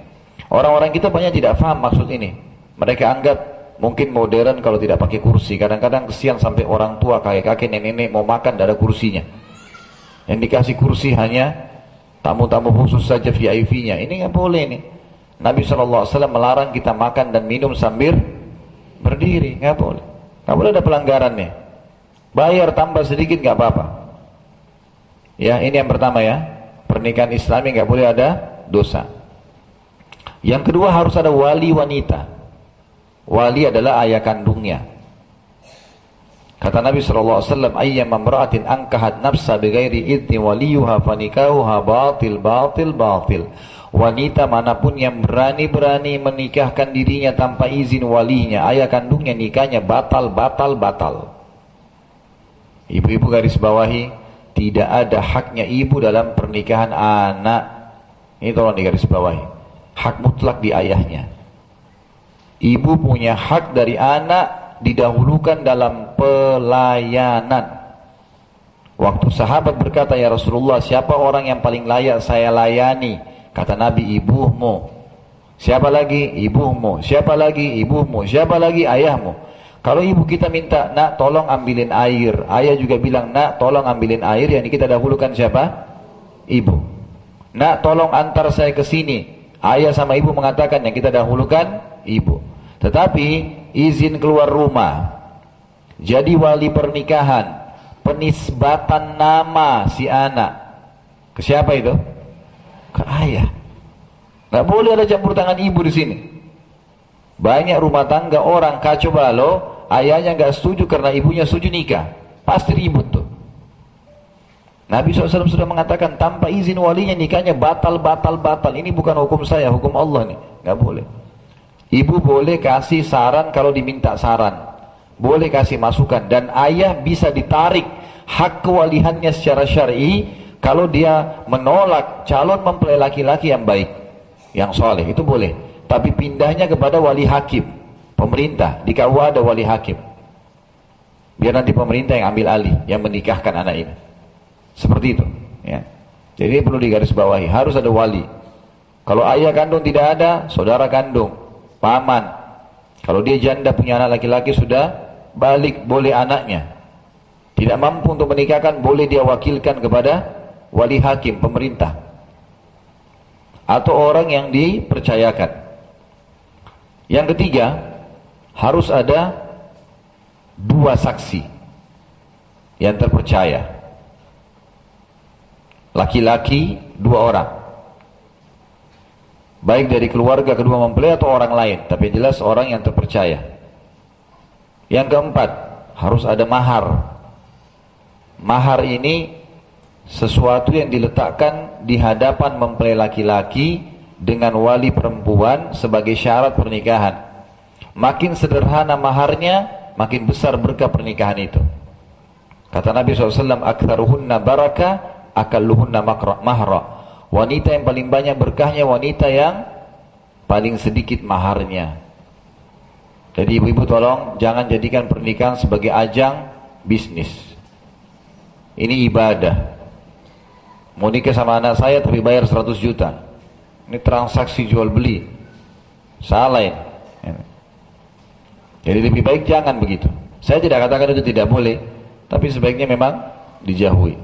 Orang-orang kita banyak tidak paham maksud ini. Mereka anggap mungkin modern kalau tidak pakai kursi. Kadang-kadang kesian sampai orang tua, kakek-kakek, nenek-nenek mau makan, tidak ada kursinya. Yang dikasih kursi hanya tamu-tamu khusus saja VIP-nya. Ini nggak boleh nih. Nabi SAW melarang kita makan dan minum sambil berdiri. Nggak boleh. Nggak boleh ada pelanggaran nih. Bayar tambah sedikit nggak apa-apa. Ya, ini yang pertama ya. Pernikahan Islami nggak boleh ada dosa. Yang kedua harus ada wali wanita. Wali adalah ayah kandungnya. Kata Nabi SAW, Ayyam mamra'atin angkahat nafsa bighairi idni waliyuha fanikahuha batil, batil, batil. Wanita mana pun yang berani-berani menikahkan dirinya tanpa izin walinya, ayah kandungnya nikahnya batal, batal, batal. Ibu-ibu garis bawahi, tidak ada haknya ibu dalam pernikahan anak. Ini tolong digaris bawahi. Hak mutlak di ayahnya. Ibu punya hak dari anak didahulukan dalam pelayanan. Waktu sahabat berkata, Ya Rasulullah, siapa orang yang paling layak saya layani? Kata Nabi ibumu. Siapa lagi? Ibumu. Siapa lagi? Ibumu. Siapa lagi? Ayahmu. Kalau ibu kita minta, nak tolong ambilin air. Ayah juga bilang, nak tolong ambilin air. Yang kita dahulukan siapa? Ibu. Nak tolong antar saya ke sini. Ayah sama ibu mengatakan yang kita dahulukan ibu. Tetapi izin keluar rumah. Jadi wali pernikahan. Penisbatan nama si anak. Ke siapa itu? ke ayah. Nggak boleh ada campur tangan ibu di sini. Banyak rumah tangga orang kacau balau, ayahnya nggak setuju karena ibunya setuju nikah. Pasti ribut tuh. Nabi SAW sudah mengatakan tanpa izin walinya nikahnya batal, batal, batal. Ini bukan hukum saya, hukum Allah nih. Nggak boleh. Ibu boleh kasih saran kalau diminta saran. Boleh kasih masukan. Dan ayah bisa ditarik hak kewalihannya secara syar'i kalau dia menolak calon mempelai laki-laki yang baik, yang soleh, itu boleh. Tapi pindahnya kepada wali hakim, pemerintah. Di KUA ada wali hakim. Biar nanti pemerintah yang ambil alih, yang menikahkan anak ini. Seperti itu. Ya. Jadi perlu digarisbawahi, harus ada wali. Kalau ayah kandung tidak ada, saudara kandung, paman. Kalau dia janda punya anak laki-laki sudah balik boleh anaknya. Tidak mampu untuk menikahkan, boleh dia wakilkan kepada wali hakim, pemerintah. Atau orang yang dipercayakan. Yang ketiga, harus ada dua saksi yang terpercaya. Laki-laki dua orang. Baik dari keluarga kedua mempelai atau orang lain. Tapi jelas orang yang terpercaya. Yang keempat, harus ada mahar. Mahar ini sesuatu yang diletakkan di hadapan mempelai laki-laki dengan wali perempuan sebagai syarat pernikahan. Makin sederhana maharnya, makin besar berkah pernikahan itu. Kata Nabi SAW, Aktharuhunna baraka, akalluhunna mahra. Wanita yang paling banyak berkahnya, wanita yang paling sedikit maharnya. Jadi ibu-ibu tolong, jangan jadikan pernikahan sebagai ajang bisnis. Ini ibadah. Mau nikah sama anak saya tapi bayar 100 juta. Ini transaksi jual beli. Salah ini. Jadi lebih baik jangan begitu. Saya tidak katakan itu tidak boleh, tapi sebaiknya memang dijauhi.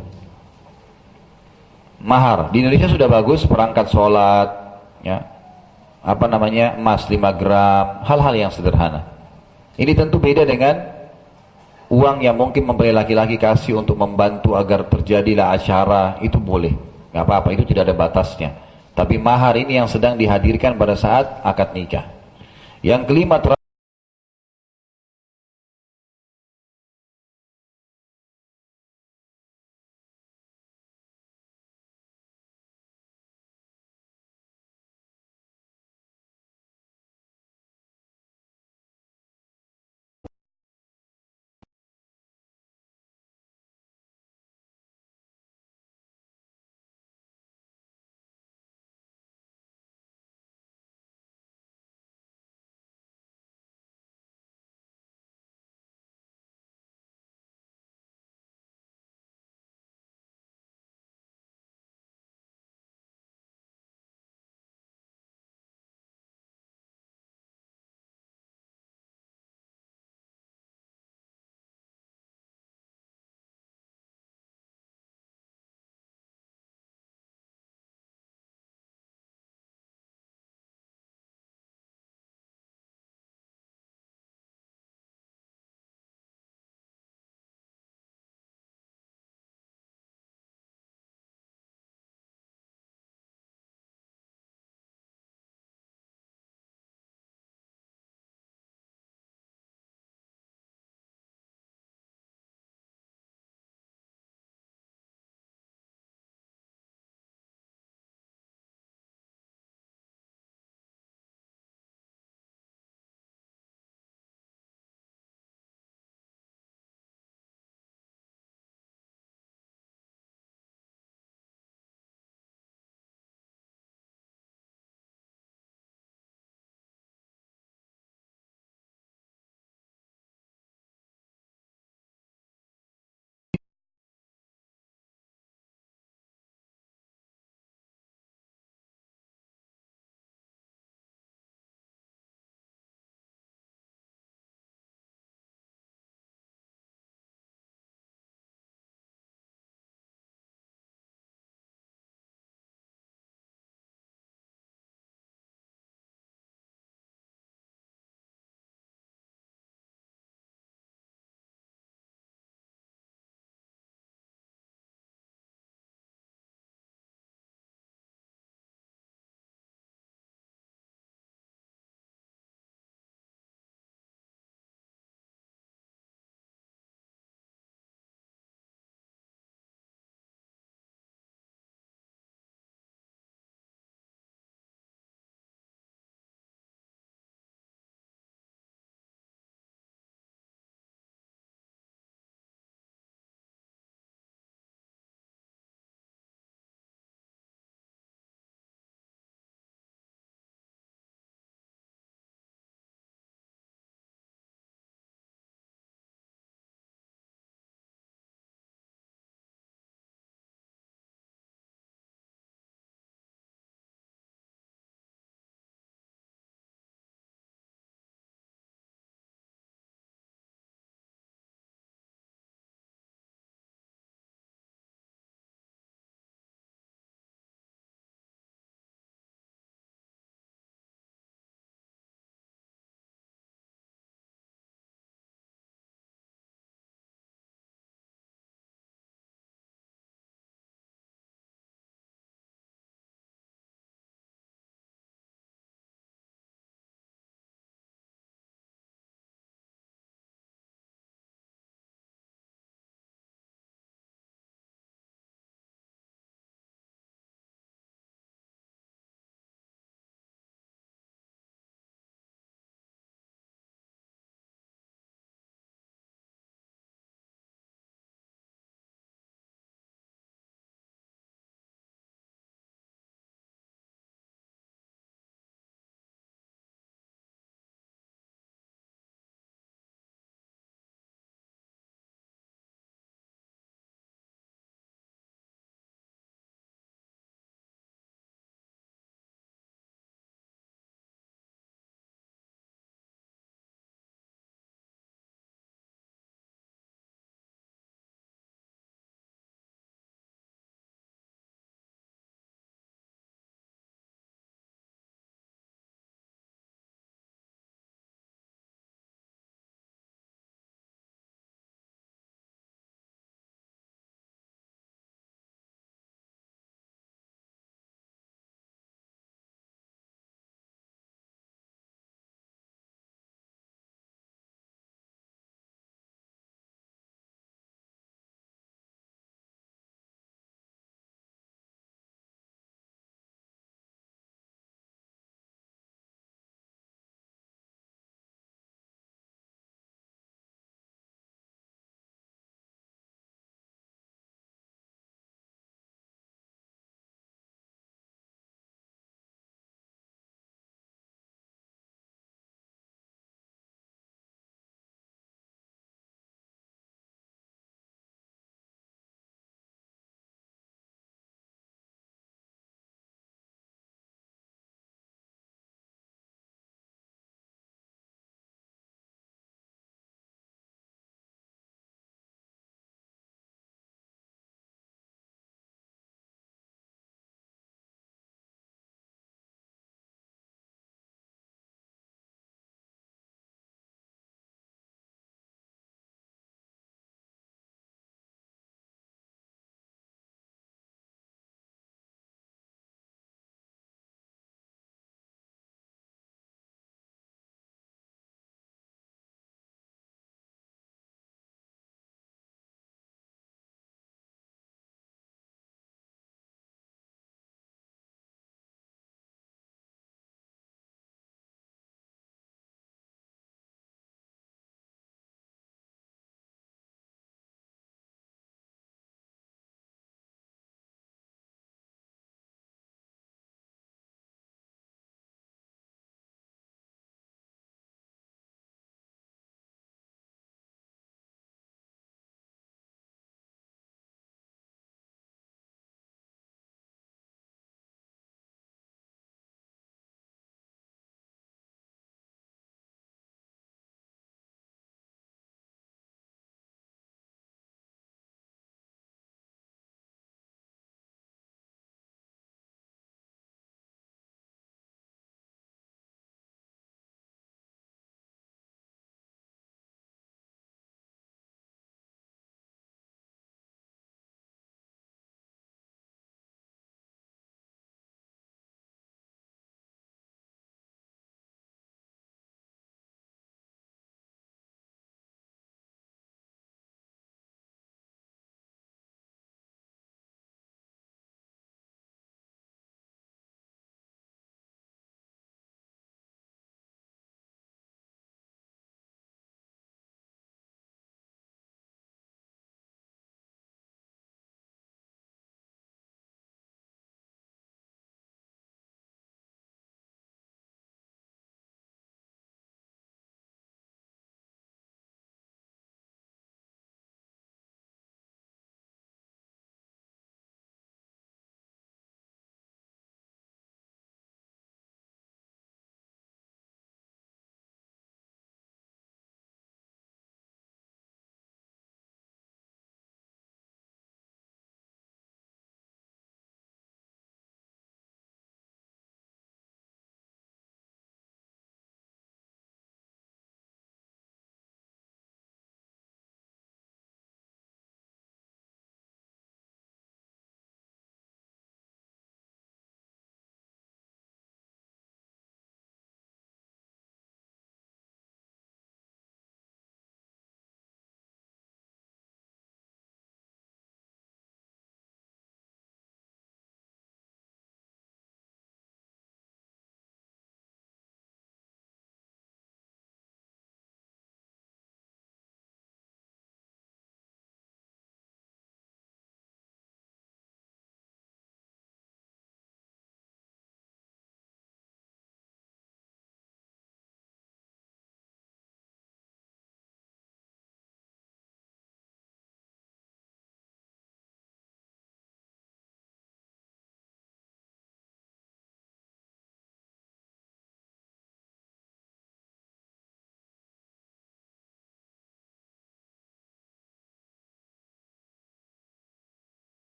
Mahar di Indonesia sudah bagus perangkat sholat, ya, apa namanya emas 5 gram, hal-hal yang sederhana. Ini tentu beda dengan uang yang mungkin mempelai laki-laki kasih untuk membantu agar terjadilah acara itu boleh nggak apa-apa itu tidak ada batasnya tapi mahar ini yang sedang dihadirkan pada saat akad nikah yang kelima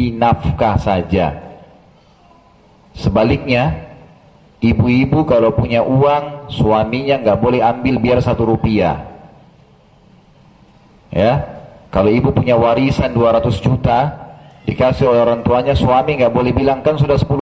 nafkah saja. Sebaliknya, ibu-ibu kalau punya uang, suaminya nggak boleh ambil biar satu rupiah. Ya, kalau ibu punya warisan 200 juta, dikasih oleh orang tuanya, suami nggak boleh bilang kan sudah 10